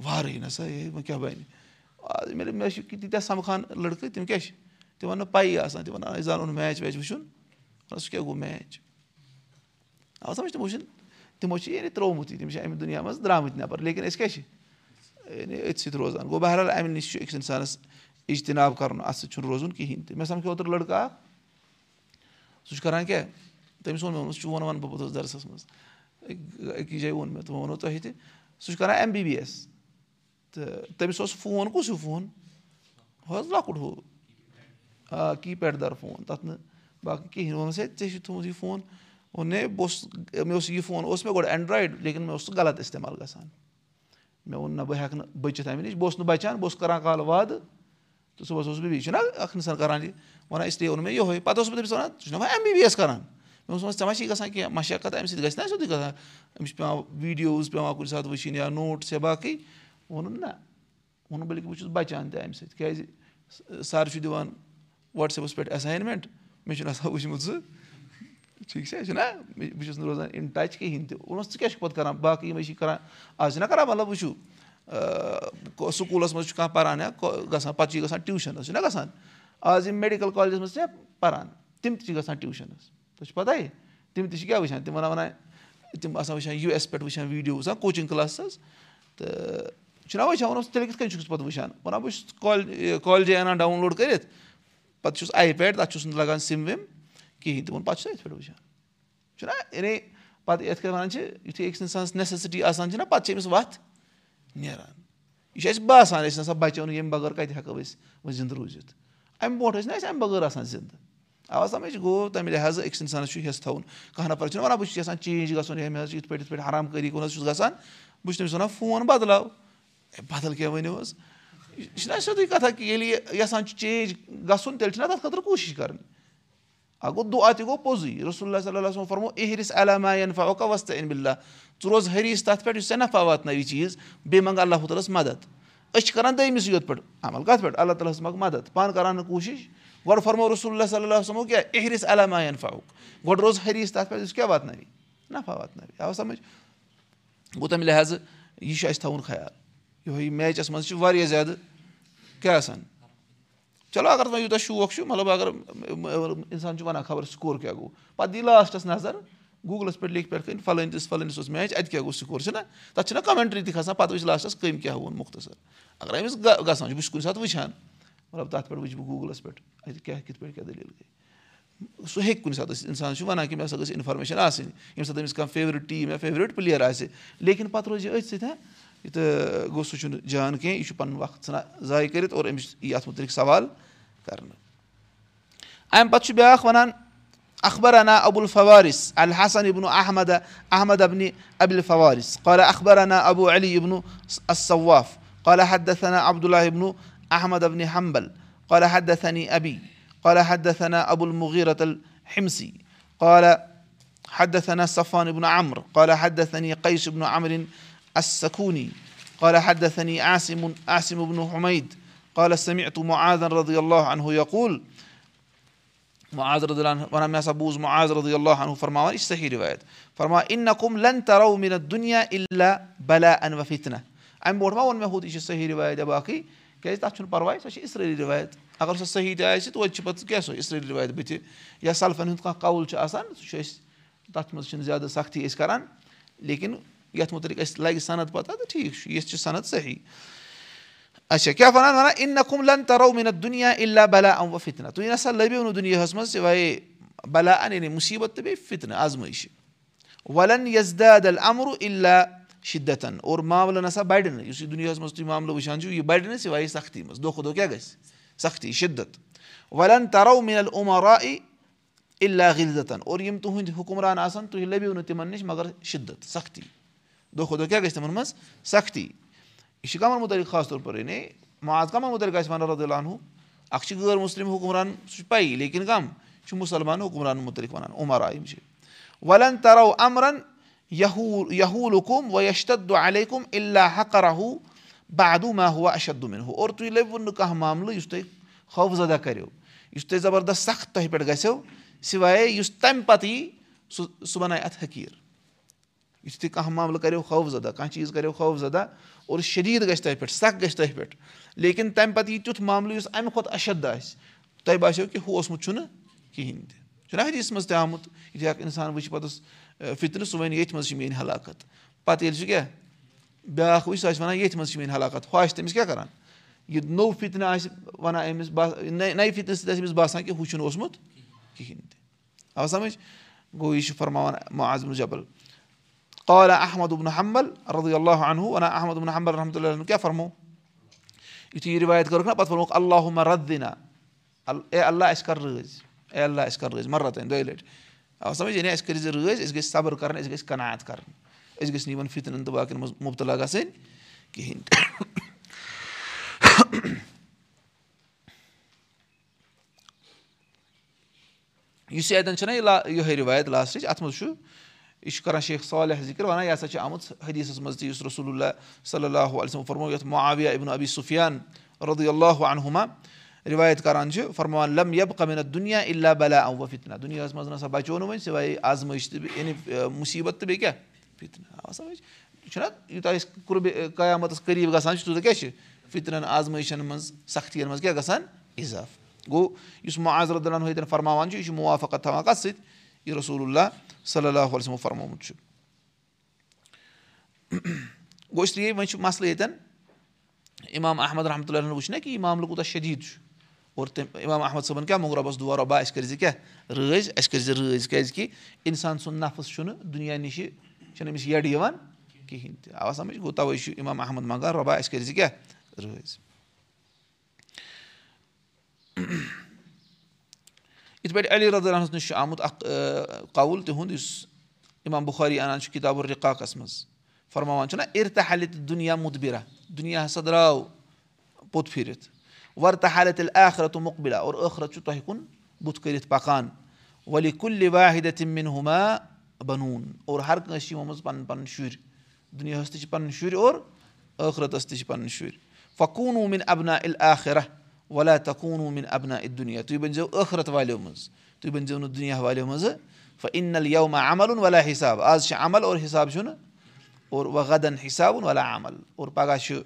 وارٕے نَسا ہے وۄنۍ کیٛاہ بَنہِ مےٚ چھِ تیٖتیٛاہ سَمکھان لٔڑکہٕ تِم کیٛاہ چھِ تِمَن نہٕ پَیی آسان تِم وَنان اَسہِ زانُن میچ ویچ وٕچھُن سُہ کیٛاہ گوٚو میچ آ سَمٕجھ تِمو چھِنہٕ تِمو چھِ یعنی ترٛوومُتٕے تِم چھِ اَمہِ دُنیا منٛز درٛامٕتۍ نٮ۪بَر لیکِن أسۍ کیٛاہ چھِ یعنی أتھۍ سۭتۍ روزان گوٚو بہرحال اَمہِ نِش چھُ أکِس اِنسانَس اِجتِناب کَرُن اَتھ سۭتۍ چھُنہٕ روزُن کِہیٖنۍ تہِ مےٚ سَمکھِ اوترٕ لٔڑکہٕ اَکھ سُہ چھُ کَران کیٛاہ تٔمِس ووٚن مےٚ چون وَنہٕ بہٕ پوٚتُس دَرسَس منٛز أکِس جایہِ ووٚن مےٚ تِمو ووٚنو تۄہہِ تہِ سُہ چھُ کَران ایم بی بی ایس تہٕ تٔمِس اوس فون کُس ہیوٗ فون ہُہ حظ لۄکُٹ ہُہ آ کیٖپیڈ دار فون تَتھ نہٕ باقٕے کِہیٖنۍ ووٚنُس ہے ژےٚ چھُتھ تھوٚمُت یہِ فون ووٚن ہے بہٕ اوسُس مےٚ اوس یہِ فون اوس مےٚ گۄڈٕ اینڈرایڈ لیکِن مےٚ اوس سُہ غلط اِستعمال گژھان مےٚ ووٚن نہ بہٕ ہٮ۪کہٕ نہٕ بٔچِتھ اَمہِ نِش بہٕ اوسُس نہٕ بَچان بہٕ اوسُس کَران کالہٕ وعدٕ تہٕ صُبحس اوسُس بہٕ بیٚیہِ چھُنہ اَکھ اِنسان کَران یہِ وَنان اِسلیے ووٚن مےٚ یِہوے پَتہٕ اوسُس بہٕ تٔمِس وَنان ژٕ وۄنۍ ایم بی بی ایس کَران مےٚ اوس وَنان ژےٚ ما چھِ گژھان کینٛہہ مَشقت اَمہِ سۭتۍ گژھِ نہ سیوٚدُے گژھان أمِس چھِ پٮ۪وان ویٖڈیوز پٮ۪وان کُنہِ ساتہٕ وٕچھِنۍ یا نوٹٕس یا باقٕے ووٚنُن نہ ووٚنُن بٔلکہِ بہٕ چھُس بَچان تہِ اَمہِ سۭتۍ کیٛازِ سَر چھُ دِوان وَٹسیپَس پٮ۪ٹھ اٮ۪ساینمٮ۪نٛٹ مےٚ چھُنہٕ آسان وٕچھمُت سُہ ٹھیٖک چھا چھُنہ بہٕ چھُس نہٕ روزان اِن ٹَچ کِہیٖنۍ تہِ ووٚنُس ژٕ کیٛاہ چھُکھ پَتہٕ کَران باقٕے یِمَے چھِ کَران آز چھِنہ کَران مطلب وٕچھِو سکوٗلَس منٛز چھُ کانٛہہ پَران یا گژھان پَتہٕ چھِ یہِ گژھان ٹیوٗشَنَس چھُنہ گژھان آز یِم میڈِکَل کالجَس منٛز چھِ پَران تِم تہِ چھِ گژھان ٹیوٗشَنَس تۄہہِ چھُ پَتہٕ تِم تہِ چھِ کیٛاہ وٕچھان تِم وَنان تِم آسان وٕچھان یوٗ ایس پٮ۪ٹھ وٕچھان ویٖڈیوز کوچِنٛگ کٕلاسٕز تہٕ چھُنہ وٕچھان وَنان تیٚلہِ کِتھ کٔنۍ چھُکھ ژٕ پَتہٕ وٕچھان وَنان بہٕ چھُس کالہِ کالجہِ اَنان ڈاوُن لوڈ کٔرِتھ پَتہٕ چھُس آی پیڈ تَتھ چھُس نہٕ لَگان سِم وِم کِہیٖنۍ تِمَن پَتہٕ چھُس أتھۍ پٮ۪ٹھ وٕچھان چھُنہ یعنی پَتہٕ یِتھ کٔنۍ وَنان چھِ یِتھُے أکِس اِنسانَس نیٚسَسٹی آسان چھِنہ پَتہٕ چھِ أمِس وَتھ نیران یہِ چھُ اَسہِ باسان أسۍ نسا بَچو نہٕ ییٚمہِ بغٲر کَتہِ ہٮ۪کو أسۍ وۄنۍ زِندٕ روٗزِتھ اَمہِ برونٛٹھ ٲسۍ نہٕ اَسہِ اَمہِ بغٲر آسان زِندٕ اَوا سَمٕجھ گوٚو تَمہِ لِحاظہٕ أکِس اِنسانَس چھُ حِصہٕ تھاوُن کانٛہہ نَفر چھُنہ وَنان بہٕ چھُس یَژھان چینٛج گژھُن ہے مےٚ حظ چھُ یِتھ پٲٹھۍ یِتھ پٲٹھۍ حرام کٲری کُن حظ چھُس گژھان بہٕ چھُس تٔمِس وَنان فون بَدلاو ہے بدل کیٛاہ ؤنِو حظ یہِ چھُنہ سیٚودُے کَتھا کہِ ییٚلہِ یہِ یَژھان چینٛج گژھُن تیٚلہِ چھِنہ تَتھ خٲطرٕ کوٗشِش کَرٕنۍ اَکھ گوٚو دُعا تہِ گوٚو پوٚزُے رسول صلی اللہ فرمو اِہرِس علاما فوقا وستہٕ اِن بِلّہ ژٕ روز حریٖص تَتھ پٮ۪ٹھ یُس ژےٚ نفع واتنٲوِ چیٖز بیٚیہِ منٛگہٕ اللہ تعالیٰ ہَس مدد أسۍ چھِ کَران دوٚیمِسٕے یوت پٮ۪ٹھ عمل کَتھ پٮ۪ٹھ اللہ تعالیٰ ہَس منٛگہٕ مدد پانہٕ کَران نہٕ کوٗشِش گۄڈٕ فرمو رسول اللہ صلی سمو اِہرِس علاما فاوُک گۄڈٕ روز حریٖص تَتھ پٮ۪ٹھ یُس کیٛاہ واتنٲوِ نفع واتنٲوِ آو سَمٕجھ گوٚو تَمہِ لِحاظہٕ یہِ چھُ اَسہِ تھاوُن خیال یِہوے میچَس منٛز چھِ واریاہ زیادٕ کیٛاہ آسان؟ چلو اگر وۄنۍ یوٗتاہ شوق چھُ مطلب اگر اِنسان چھُ وَنان خبر سکور کیٛاہ گوٚو؟ پَتہٕ دی لاسٹَس نظر گوٗگلَس پٮ۪ٹھ لیکھِ پٮ۪ٹھ کَنۍ فَلٲنِس فَلٲنِس اوس میچ اَتہِ کیٛاہ گوٚو سکور چھُنہ تَتھ چھِنہ کَمٮ۪نٛٹرٛی تہِ کھَسان پَتہٕ وٕچھ لاسٹَس کٔمۍ کیٛاہ ووٚن مُختصر۔ اگر أمِس گژھان چھُ بہٕ چھُس کُنہِ ساتہٕ وٕچھان مطلب تَتھ پٮ۪ٹھ وٕچھِ بہٕ گوٗگلَس پٮ۪ٹھ اَتہِ کیٛاہ کِتھ پٲٹھۍ کیٛاہ دٔلیٖل گٔے۔ سُہ ہیٚکہِ کُنہِ ساتہٕ ٲسِتھ اِنسان چھُ وَنان کہِ مےٚ ہَسا گٔژھ اِنفارمیشَن آسٕنۍ ییٚمہِ ساتہٕ أمِس کانٛہہ فیورِٹ ٹیٖم یا فیورِٹ پٕلیر آسہِ لیکِن پَتہٕ روزِ أتھۍ سۭتۍ تہٕ گوٚو سُہ چھُنہٕ جان کینٛہہ یہِ چھُ پَنُن وقت ژھٕنان ضایع کٔرِتھ اور أمِس یی اَتھ مُتعلِق سوال کَرنہٕ اَمہِ پَتہٕ چھُ بیٛاکھ وَنان اخبر انا ابوٗ الفوارِس الحسن ابنو احمد احمد ابنِ ابل فوارِس قالہ اخبر انا ابوٗ علی ابنو الصواف قالہ حدثنا عبداللہ ابنو احمد ابنِ حمبل قالہ حدثنی ابی قالہ حدثنا ابوٗ المغیٖرت الحمسی قالہ حدثنا صفان ابن عمر قالہ حدثنی قیس ابنو عمرِن عاصم ابنو حُمید قالہ سمعتو معاذن رضی اللہ عنہ یقوٗل وَنان مےٚ ہسا بوٗز معاذرد اللہ عنہ فرماوان یہِ چھِ صحیح رِوایت فرما اِن نقُم لن تَرو مِنت دُنیا اِلا بلا ان وفِتنہ اَمہِ برونٛٹھ ما ووٚن مےٚ ہُہ یہِ چھِ صحیح رِوایت یا باقٕے کیازِ تَتھ چھُنہٕ پَرواے سۄ چھِ اِسرٲیلی رِوایت اگر سۄ صحیح تہِ آسہِ توتہِ چھِ پَتہٕ کیٛاہ سۄ اِسرٲیلی رِوایت بٕتھِ یا سَلفَن ہُنٛد کانٛہہ قوُل چھُ آسان سُہ چھُ أسۍ تَتھ منٛز چھِنہٕ زیادٕ سختی أسۍ کَران لیکِن یَتھ مُتعلِق اَسہِ لَگہِ صنعت پَتہ تہٕ ٹھیٖک چھُ یِژھ چھِ صنعت صحیح۔ اچھا کیٛاہ وَنان وَنان؟ اِن نقُم لن تَرو مِنت دُنیا اِلا بلا ام وفِتنہ تُہۍ نسا لٔبِو نہٕ دُنیاہَس منٛز سِوایے بلا اَن یعنی مُصیٖبت تہٕ بیٚیہِ فِتنہٕ آزمٲیشہِ۔ وَلن یزداد الاَمرُ اِلا شِدتن اور معاملہٕ نسا بَڑِ نہٕ۔ یُس یہِ دُنیاہَس منٛز تُہۍ معاملہٕ وٕچھان چھِو یہِ بَڑِ نہٕ سِوایے سختی منٛز۔ دۄہ کھۄتہٕ دۄہ کیاہ گژھِ؟ سختی شِدت۔ وَلن تَرو عُمرا ای اِلا غِلتن اور یِم تُہٕنٛدۍ حُکُمران آسن تُہۍ لٔبِو نہٕ تِمن نِش مگر شِدت سختی دۄہ کھۄتہٕ دۄہ کیاہ گژھِ تِمن منٛز سختی یہِ چھِ کَمن مُتعلِق خاص طور پر یعنی ماز کَمن مُتعلِق آسہِ وَنان رۄدُلان ہُہ اکھ چھِ غٲر مُسلِم حُکُمران سُہ چھُ پَیی لیکِن کَم چھُ مُسلمان حُکُمرانن مُتعلِق وَنان عُمر آ یِم چھِ وَلن تَرو اَمرن یہوٗل یہوٗل حُکُم و علیکُم اللہ حقرہوٗ بادوٗ ما ہُہ اشدُمِن ہُہ اور تُہۍ لٔبوُ نہٕ کانٛہہ معاملہٕ یُس تۄہہِ خوفزدہ کَریو یُس تُہۍ کانٛہہ معاملہٕ کَریو خوفزدہ کانٛہہ چیٖز کَریو خوفزدہ اور شٔدیٖد گژھِ تۄہہِ پٮ۪ٹھ سکھ گژھِ تۄہہِ پٮ۪ٹھ۔ لیکِن تَمہِ پَتہٕ یی تیُتھ معاملہٕ یُس اَمہِ کھۄتہٕ اَشد آسہِ تۄہہِ باسیٚو کہِ ہُہ اوسمُت چھُنہٕ کِہیٖنۍ تہِ۔ چھُنہ حدیٖث منٛز تہِ آمُت یِتھُے اکھ اِنسان وٕچھِ پَتہٕ فِطرٕ سُہ وَنہِ ییٚتھۍ منٛز چھِ میٲنۍ ہلاکت۔ پَتہٕ ییٚلہِ سُہ کیاہ بیٛاکھ وٕچھ سُہ آسہِ وَنان ییٚتھۍ منٛز چھِ میٲنۍ ہلاکت ہُہ آسہِ تٔمِس کیاہ کَران؟ یہِ نوٚو فِطنہٕ آسہِ وَنان أمِس نَیہِ فِطنہٕ سۭتۍ آسہِ أمِس باسان کہِ ہُہ چھُنہٕ اوسمُت کِہیٖنۍ تہِ۔ آو سَمٕجھ؟ گوٚو یہِ چھُ فرماوان معزم جبل قالہ احمد ابن حمبل رضی اللہ عنہ وَنان احمد ابن حمبل رحمتہ اللہ کیاہ فرمو یِتھُے یہِ رِوایت کٔرٕکھ نا پَتہٕ ووٚنُکھ اللہُ ردِنا اے اللہ اَسہِ کَر رٲزۍ اے اللہ اَسہِ کَر رٲزۍ مَرتٲنۍ دۄیہِ لَٹہِ آ سَمجھ یعنی اَسہِ کٔرۍ زِ رٲزۍ أسۍ گٔژھۍ صبر کَرٕنۍ أسۍ گٔژھۍ کَناعت کَرٕنۍ أسۍ گٔژھۍ نہٕ یِمَن باقٕیَن منٛز مُبتلا گژھٕنۍ یُس یہِ اَتؠن چھُنہ یہِ لا یِہوے رِوایت لاسٹٕچ اَتھ منٛز چھُ یہِ چھُ کران شیخ صالح ذِکر وَنان یہِ ہسا چھِ آمٕژ حدیٖثَس منٛز تہِ یُس رسول اللہ صلی اللہُ علیہم فرمو یَتھ معاویہ ابن ابی سُفیان رضی اللہ عنہما رِوایت کران چھِ فرماوان اِلا بلا او فِتنا دُنیاہَس منٛز نسا بچو نہٕ وۄنۍ سِوایے آزمٲیش تہٕ یعنی مُصیٖبت تہٕ بیٚیہِ کیاہ سَمجھ یہِ چھُنہ یوٗتاہ أسۍ قُربِ قیامَتَس قریٖب گژھان چھِ تیوٗتاہ کیاہ چھِ فِطرَن آزمٲیشَن منٛز سختِیَن منٛز کیاہ گژھان اِضافہٕ گوٚو یُس معاذرُدالن ہُتٮ۪ن فرماوان چھُ یہِ چھُ مُوافقت تھاوان کَتھ سۭتۍ یہِ رسول اللہ صلی اللہُ علیہمو فرمومُت چھُ گوٚو اس لیے وۄنۍ چھُ مَسلہٕ ییٚتٮ۪ن اِمام احمد رحمتُہ اللہ وٕچھ نہ کہِ یہِ معاملہٕ کوٗتاہ شدیٖد چھُ اور تٔمۍ اِمام احمد صٲبن کیاہ موٚنگ رۄبَس دُعا رۄبا اَسہِ کٔرۍ زِ کیاہ رٲزۍ اَسہِ کٔرۍ زِ رٲزۍ کیازِ کہِ اِنسان سُنٛد نفٕس چھُنہٕ دُنیا نِش چھُنہٕ أمِس یَڈٕ یِوان کِہینۍ تہِ آو سَمجھ گوٚو تَوے چھُ اِمام احمد منٛگان رۄبا اَسہِ کٔرۍ زِ کیاہ رٲزۍ یِتھ پٲٹھۍ علی رضانَس نِش چھُ آمُت اکھ قوُل تِہُنٛد یُس اِمام بُخاری اَنان چھُ کِتاب الرِقاقَس منٛز فرماوان چھُنہ تہِ دُنیا مُدبِرا دُنیا ہسا درٛاو پوٚت پھِرِتھ وَرتہٕ حالت ییٚلہِ ٲخرت مُقبِلا اور ٲخرت چھُ تۄہہِ کُن بُتھ کٔرِتھ پَکان ؤلی کُلہِ واحِد تِمن ہُما بَنوٗن اور ہر کٲنٛسہِ چھِ یِمو منٛز پَنٕنۍ پَنٕنۍ شُرۍ دُنیاہَس تہِ چھِ پَنٕنۍ شُرۍ اور ٲخرتَس تہِ چھِ پَنٕنۍ شُرۍ فقوٗنوٗمِن اَبنا اِل آخرہ ولا تقوٗنوٗمِن اَبنا اِ دُنیا تُہۍ بٔنۍ زیو ٲخرت والیو منٛز تُہۍ بٔنۍ زیو نہٕ دُنیا والیو منٛزٕ فہ اِنل یوما عمل ولا حِساب آز چھِ عمل اور حِساب چھُنہٕ اور وۄنۍ غدن حِسابُن ولا عمل اور پگہہ چھُ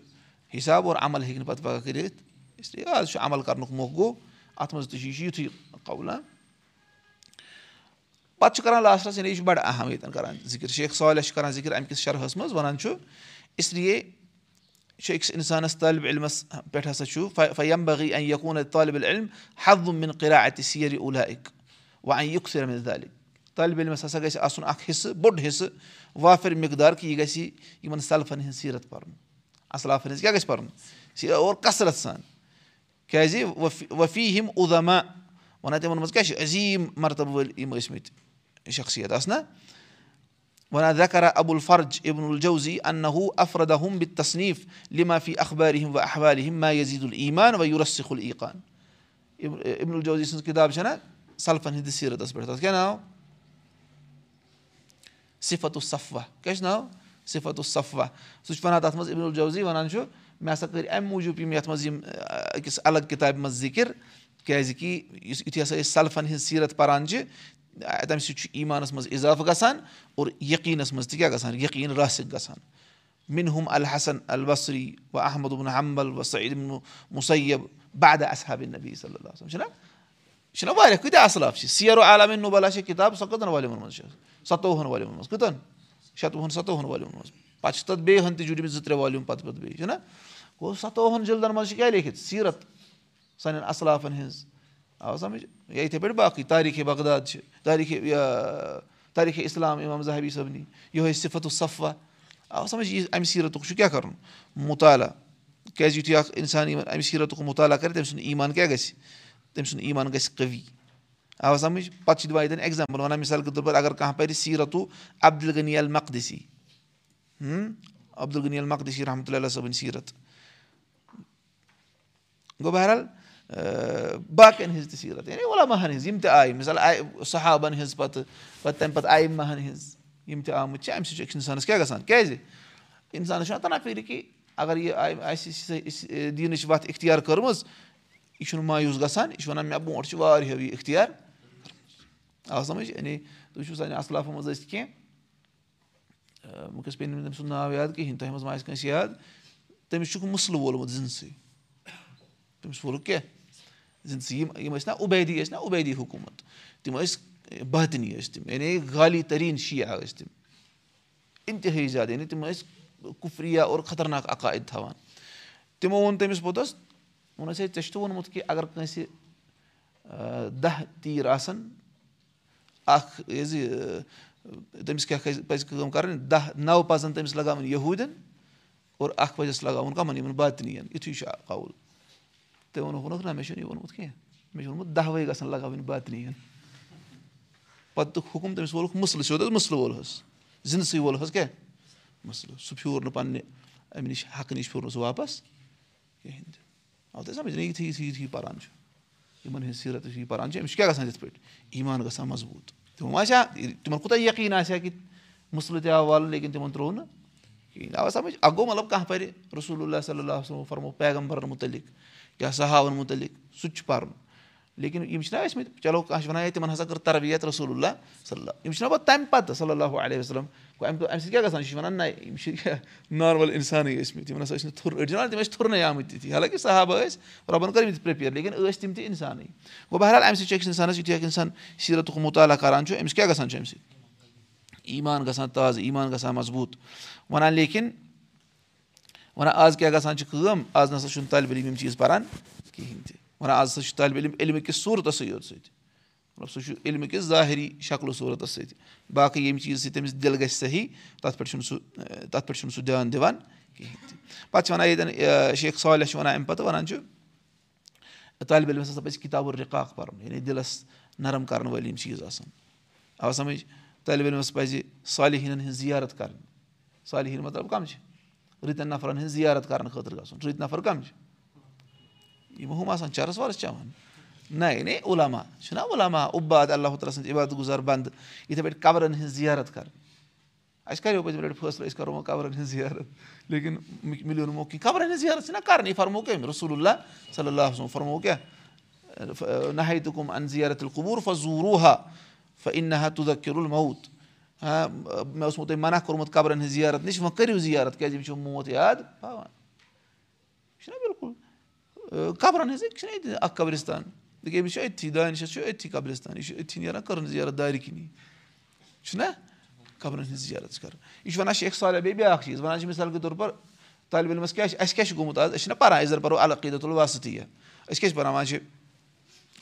حِساب اور عمل ہیٚکہِ نہٕ پَتہٕ پگہہ کٔرِتھ اِسلیے آز چھُ عمل کَرنُک موقعہٕ گوٚو اَتھ منٛز تہِ چھُ یہِ چھُ یِتھُے قبلہ پَتہٕ چھُ کَران لاسٹَس یعنی یہِ چھُ بَڑٕ اہم ییٚتٮ۪ن کَران ذِکِر شیخ صالح چھُ کَران ذِکِر اَمہِ کِس شَرحَس منٛز وَنان چھُ اِسلیے چھُ أکِس اِنسانَس طٲلبہِ علمَس پٮ۪ٹھ ہسا چھُ فیم بغی اَن یقوٗن طٲلبہِ العلم حَوُم مِن قِرا اَتہِ سیرِ اولا اِک وۄنۍ اَن یُک دالِک طٲلبہِ علمَس ہسا گژھِ آسُن اکھ حِصہٕ بوٚڑ حِصہٕ وافِر مِقدار کہِ یہِ گژھِ یِمن سَلفن ہٕنٛز سیٖرت پَرُن اَصلافن ہٕنٛز کیاہ گژھِ پَرُن اور کثرت سان کیازِ وفی ہِم اُدما وَنان تِمن منٛز کیاہ چھِ عظیٖم مرتبہٕ وٲلۍ یِم ٲسمٕتۍ شخصیت آسہٕ نا وَنان رکرا ابوٗ الفرج ابن الجوزی انا افردا ہُم بِ تصنیٖف لِمافی اخبارِ ہِم و احوالہِ ہِم ما یزیٖد الایٖمان و یوٗرسِق العیٖقان ابن الجوزی سٕنٛز کِتاب چھےٚ نہ سلفن ہِنٛدِس سیٖرتس پٮ۪ٹھ تَتھ کیاہ ناو صِفت الصفوا کیاہ چھُ ناو صِفت الصفوا سُہ چھُ وَنان تَتھ منٛز ابن الجوزی وَنان چھُ مےٚ ہسا کٔرۍ اَمہِ موٗجوٗب یِم یَتھ منٛز یِم أکِس الگ کِتابہِ منٛز ذِکِر کیازِ یُس یُتھُے ہسا أسۍ سَلفن ہِنٛز سیٖرت پَران چھِ تَمہِ سۭتۍ چھُ ایٖمانَس منٛز اِضافہٕ گژھان اور یقیٖنَس منٛز تہِ کیاہ گژھان یقیٖن راسِک گژھان مِنہُم الحسن البصری و احمد ابن حمبل و سعید مُسیب بادہ اصحابِن نبی صلی اللہ چھُنہ یہِ چھُنہ واریاہ کۭتیاہ اَصٕلاف چھِ سیرو عالمِن نُبلا چھِ کِتاب سۄ کٔژَن والیوٗمَن منٛز چھِ سَتووُہَن والیوٗمَن منٛز کۭژَن شَتوُہَن سَتووُہَن والیوٗمَن منٛز پَتہٕ چھِ تَتھ بیٚیہِ ہَن تہِ جُڑمٕتۍ زٕ ترٛےٚ والیوٗم پَتہٕ پَتہٕ بیٚیہِ چھُنہ گوٚو سَتووُہَن جِلدَن منٛز چھِ کیاہ لیکھِتھ سیٖرت سانٮ۪ن اَصلافَن ہِنٛز آو سَمٕجھ یا یِتھَے پٲٹھۍ باقٕے تاریٖخے بغداد چھِ تاریٖخے تاریٖخے اِسلام اِمام زاہبی صٲبنی یِہوے صِفت الصفا آو سَمجھ یہِ اَمہِ سیٖرتُک چھُ کیاہ کَرُن مُطالعہ کیازِ یِتھُے اکھ اِنسان یِمن اَمہِ سیٖرتُک مُطالعہ کَرِ تٔمۍ سُنٛد ایٖمان کیاہ گژھِ تٔمۍ سُنٛد ایٖمان گژھِ قوی آو سَمجھ پَتہٕ چھِ دِوان ییٚتٮ۪ن ایٚگزامپٕل وَنان مِثال کے طور پر اَگر کانٛہہ پَرِ سیٖرتوٗ عبدل غنی المقدسی عبدل غنی المقدسی رحمتُہ اللہ صٲبٕنۍ سیٖرت گوٚو بہرحال باقین ہِنٛز تہِ سیٖرت. یعنی عُلاماہن ہِنٛز یِم تہِ آیہِ مِثال آیہِ صحابن ہِنٛز پَتہٕ پَتہٕ تَمہِ پَتہٕ آیِماہن ہِنٛز یِم تہِ آمٕتۍ چھِ اَمہِ سۭتۍ چھُ أکِس اِنسانَس کیاہ گژھان؟ کیازِ؟ اِنسانَس چھُنہ تَنا فِکرِ کہِ اَگر یہِ آسہِ دیٖنٕچ وَتھ اِختِیار کٔرمٕژ یہِ چھُنہٕ مایوٗس گژھان یہِ چھُ وَنان مےٚ برونٛٹھ چھُ واریاہو یہِ اِختِیار آ سَمجھ؟ یعنی تُہۍ وٕچھِو سانہِ اَصلافو منٛز ٲسۍ کینٛہہ گژھٕ پیٚیہِ نہٕ تٔمۍ سُنٛد ناو یاد کِہینۍ تۄہہِ منٛز ما آسہِ کٲنٛسہِ یاد تٔمِس چھُکھ مُسلہٕ وولمُت زِنسٕے تٔمِس وولُکھ زِنسٕے یِم یِم ٲسۍ نا اُبیدی ٲسۍ نا اُبیدی حکوٗمت تِم ٲسۍ بہتنی ٲسۍ تِم؟ یعنی غالی تریٖن شِیا ٲسۍ تِم؟ اِنتِہٲیی زیادٕ یعنی تِم ٲسۍ کُفرِیا اور خطرناک عقایت تھاوان تِمو ووٚن تٔمِس پوٚتُس ووٚنُس ہے ژےٚ چھُتھ ووٚنمُت کہِ اگر کٲنٛسہِ دَہ تیٖر آسان اکھ یہِ تٔمِس کیاہ پَزِ کٲم کَرٕنۍ دَہ نَو پَزَن تٔمِس لگاوٕنۍ یہوٗدٮ۪ن اور اکھ پَزٮ۪س لگاوُن کَمَن یِمَن باتنِیَن یِتھُے چھُ قوُل تٔمۍ ووٚنُکھ ووٚنُکھ نہ مےٚ چھُنہٕ یہِ ووٚنمُت کینٛہہ مےٚ چھُ ووٚنمُت دَہوَے گژھن لگاوٕنۍ باتنِیَن پَتہٕ دِتُکھ حُکُم تٔمِس وولُکھ مُسلہٕ سیوٚد حظ مُسلہٕ وول حظ زِنسٕے وول حظ کیٛاہ مُسلہٕ سُہ پھیوٗر نہٕ پَننہِ اَمہِ نِش حقہٕ نِش پھیوٗر نہٕ سُہ واپَس کِہیٖنۍ تہِ سَمجھ یِتھُے پَران چھُ یِمَن ہِنٛز سیٖرت یُتھُے یہِ پَران چھُ أمِس چھُ کیٛاہ گژھان یِتھ پٲٹھۍ ایٖمان گژھان مضبوٗط. تِمو ما آسہِ ہا تِمَن کوٗتاہ یقیٖن آسہِ ہا کہِ مُسلہٕ تہِ آو والُن لیکِن تِمَن ترٛوو نہٕ کِہیٖنۍ آو سَمٕجھ اکھ گوٚو مطلب کانٛہہ پَرِ رسول اللہ صلی اللہ وسلم فرمو. پیغمبرن مُتعلِق یا صحاوَن مُتعلِق سُہ تہِ چھُ پَرُن۔ لیکِن یِم چھِنہ ٲسمٕتۍ چلو کانٛہہ چھُ وَنان ہے تِمن ہسا کٔر تربیت رسول اللہ صلی اللہ یِم چھِنہ پَتہٕ تَمہِ پَتہٕ صلی اللہ علیہ وسلم گوٚو اَمہِ اَمہِ سۭتۍ کیاہ گژھان یہِ چھُ وَنان نہ یِم چھِ نارمَل اِنسانٕے ٲسمٕتۍ یِمن ہسا ٲسۍ نہٕ تھُر أڑۍ چھِ وَنان تِم ٲسۍ تھُرنٕے آمٕتۍ تِتھی۔ حالانکہِ صحابہٕ ٲسۍ رۄبَن کٔرمٕتۍ پرٛپِیر لیکِن ٲسۍ تِم تہِ اِنسانٕے۔ گوٚو بہرحال اَمہِ سۭتۍ چھُ أکِس اِنسانَس یُتھُے اِنسان سیٖرتُک مُطالعہ کران چھُ أمِس کیاہ گژھان چھُ اَمہِ سۭتۍ؟ ایٖمان گژھان تازٕ ایٖمان گژھان مضبوٗط۔ وَنان لیکِن وَنان آز کیاہ گژھان چھِ کٲم آز نہ سا چھُنہٕ طالبہِ علم یِم چیٖز پَران کِہینۍ تہِ وَنان آز ہسا چھُ طالبہِ علم علمہٕ کِس صوٗرتَسٕے یوت سۭتۍ مطلب سُہ چھُ علمہٕ کِس ظٲہری شکلہٕ صوٗرتَس سۭتۍ باقٕے ییٚمہِ چیٖز سۭتۍ تٔمِس دِل گژھِ صحیح تَتھ پٮ۪ٹھ چھُنہٕ سُہ تَتھ پٮ۪ٹھ چھُنہٕ سُہ دیان دِوان کِہیٖنۍ تہِ پَتہٕ چھِ وَنان ییٚتٮ۪ن شیخ صالح چھُ وَنان اَمہِ پَتہٕ وَنان چھُ طالبہِ علمَس ہسا پَزِ کِتاب الرِقاق پَرُن یعنی دِلَس نرم کَرَن وٲلۍ یِم چیٖز آسان آو سَمٕجھ طالبہِ علمَس پَزِ صالحیٖنَن ہِنٛز زِیارت کَرٕنۍ صالحیٖن مطلب کَم چھِ رٕتٮ۪ن نفرَن ہٕنٛز زِیارت کَرنہٕ خٲطرٕ گژھُن رٕتۍ نفر کَم چھِ یِم ہُم آسان چَرٕس وَرٕس چٮ۪وان نہ نے علاما چھُنہ علاما عُباد اللہ تعالیٰ سٕنٛز عبادت گُزار بنٛد یِتھَے پٲٹھۍ قبرَن ہِنٛز زِیارت کَرٕنۍ اَسہِ لَٹہِ فٲصلہٕ أسۍ کَرو وۄنۍ قبرَن ہِنٛز زِیارت لیکِن مِلیو نہٕ موقعہٕ قبرَن ہِنٛز زِیارت چھِنہ کَرنٕے فرمو کٔمۍ رسول اللہ صلی اللہ صٲب فرمو کیٛاہ نہ ہاں مےٚ اوسمو تۄہہِ منع کوٚرمُت قبرَن ہِنٛز زِیارت نِش وۄنۍ کٔرِو زِیارت کیٛازِ یِم چھِ موت یاد پاوان یہِ چھُنہ بِلکُل قبرَن ہِنٛز چھِنہ ییٚتہِ اَکھ قبرِستان تِکیٛازِ أمِس چھُ أتھی دانِشَس چھُ أتھی قبرِستان یہِ چھُ أتھی نیران کٔرٕن زِیارت دارِ کِنی چھُنہ قبرَن ہِنٛز زِیارت چھِ یہِ چھُ وَنان شیخ صالح بیٚیہِ بیٛاکھ چیٖز وَنان چھِ مِثال کے طور پر طالبہِ علمَس کیٛاہ چھِ اَسہِ کیٛاہ چھُ گوٚمُت آز أسۍ چھِنہ پَران أسۍ زَن پَرو القیٖدت الواسطیہ أسۍ کیٛاہ چھِ پَران چھِ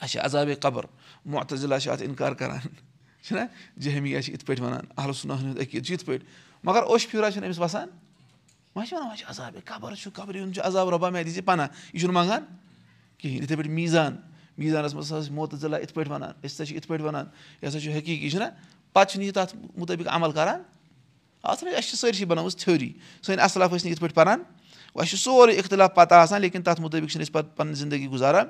اَسہِ چھِ عذابے قبر. مُعتضِلہ چھِ اَتھ اِنکار کَران چھُنہ جہمیا چھِ یِتھ پٲٹھۍ وَنان اہلسُنہ ہُنٛد عقیٖد چھُ یِتھ پٲٹھۍ مگر اوٚش پھیوٗرا چھُنہٕ أمِس وَسان وۄنۍ چھِ وَنان وۄنۍ چھِ عذابے قبر چھُ قبرِ ہُنٛد چھُ عذاب رۄبا مےٚ دِژے پَناہ یہِ چھُنہٕ منٛگان کِہیٖنۍ یِتھَے پٲٹھۍ میٖزان میٖزانَس منٛز ہسا چھِ موتضِلہ یِتھ پٲٹھۍ وَنان أسۍ ہسا چھِ یِتھ پٲٹھۍ وَنان یہِ ہسا چھُ حقیٖقی چھُنہ پَتہٕ چھُنہٕ یہِ تَتھ مُطٲبِق عمل کَران اَتھ اَسہِ چھِ سٲرسٕے بَنٲومٕژ تھیوری سٲنۍ اَصلاف ٲسۍ نہٕ یِتھ پٲٹھۍ پَران اَسہِ چھُ سورُے اِختِلاف پَتہ آسان لیکِن تَتھ مُطٲبِق چھِنہٕ أسۍ پَتہٕ پَنٕنۍ زندگی گُزاران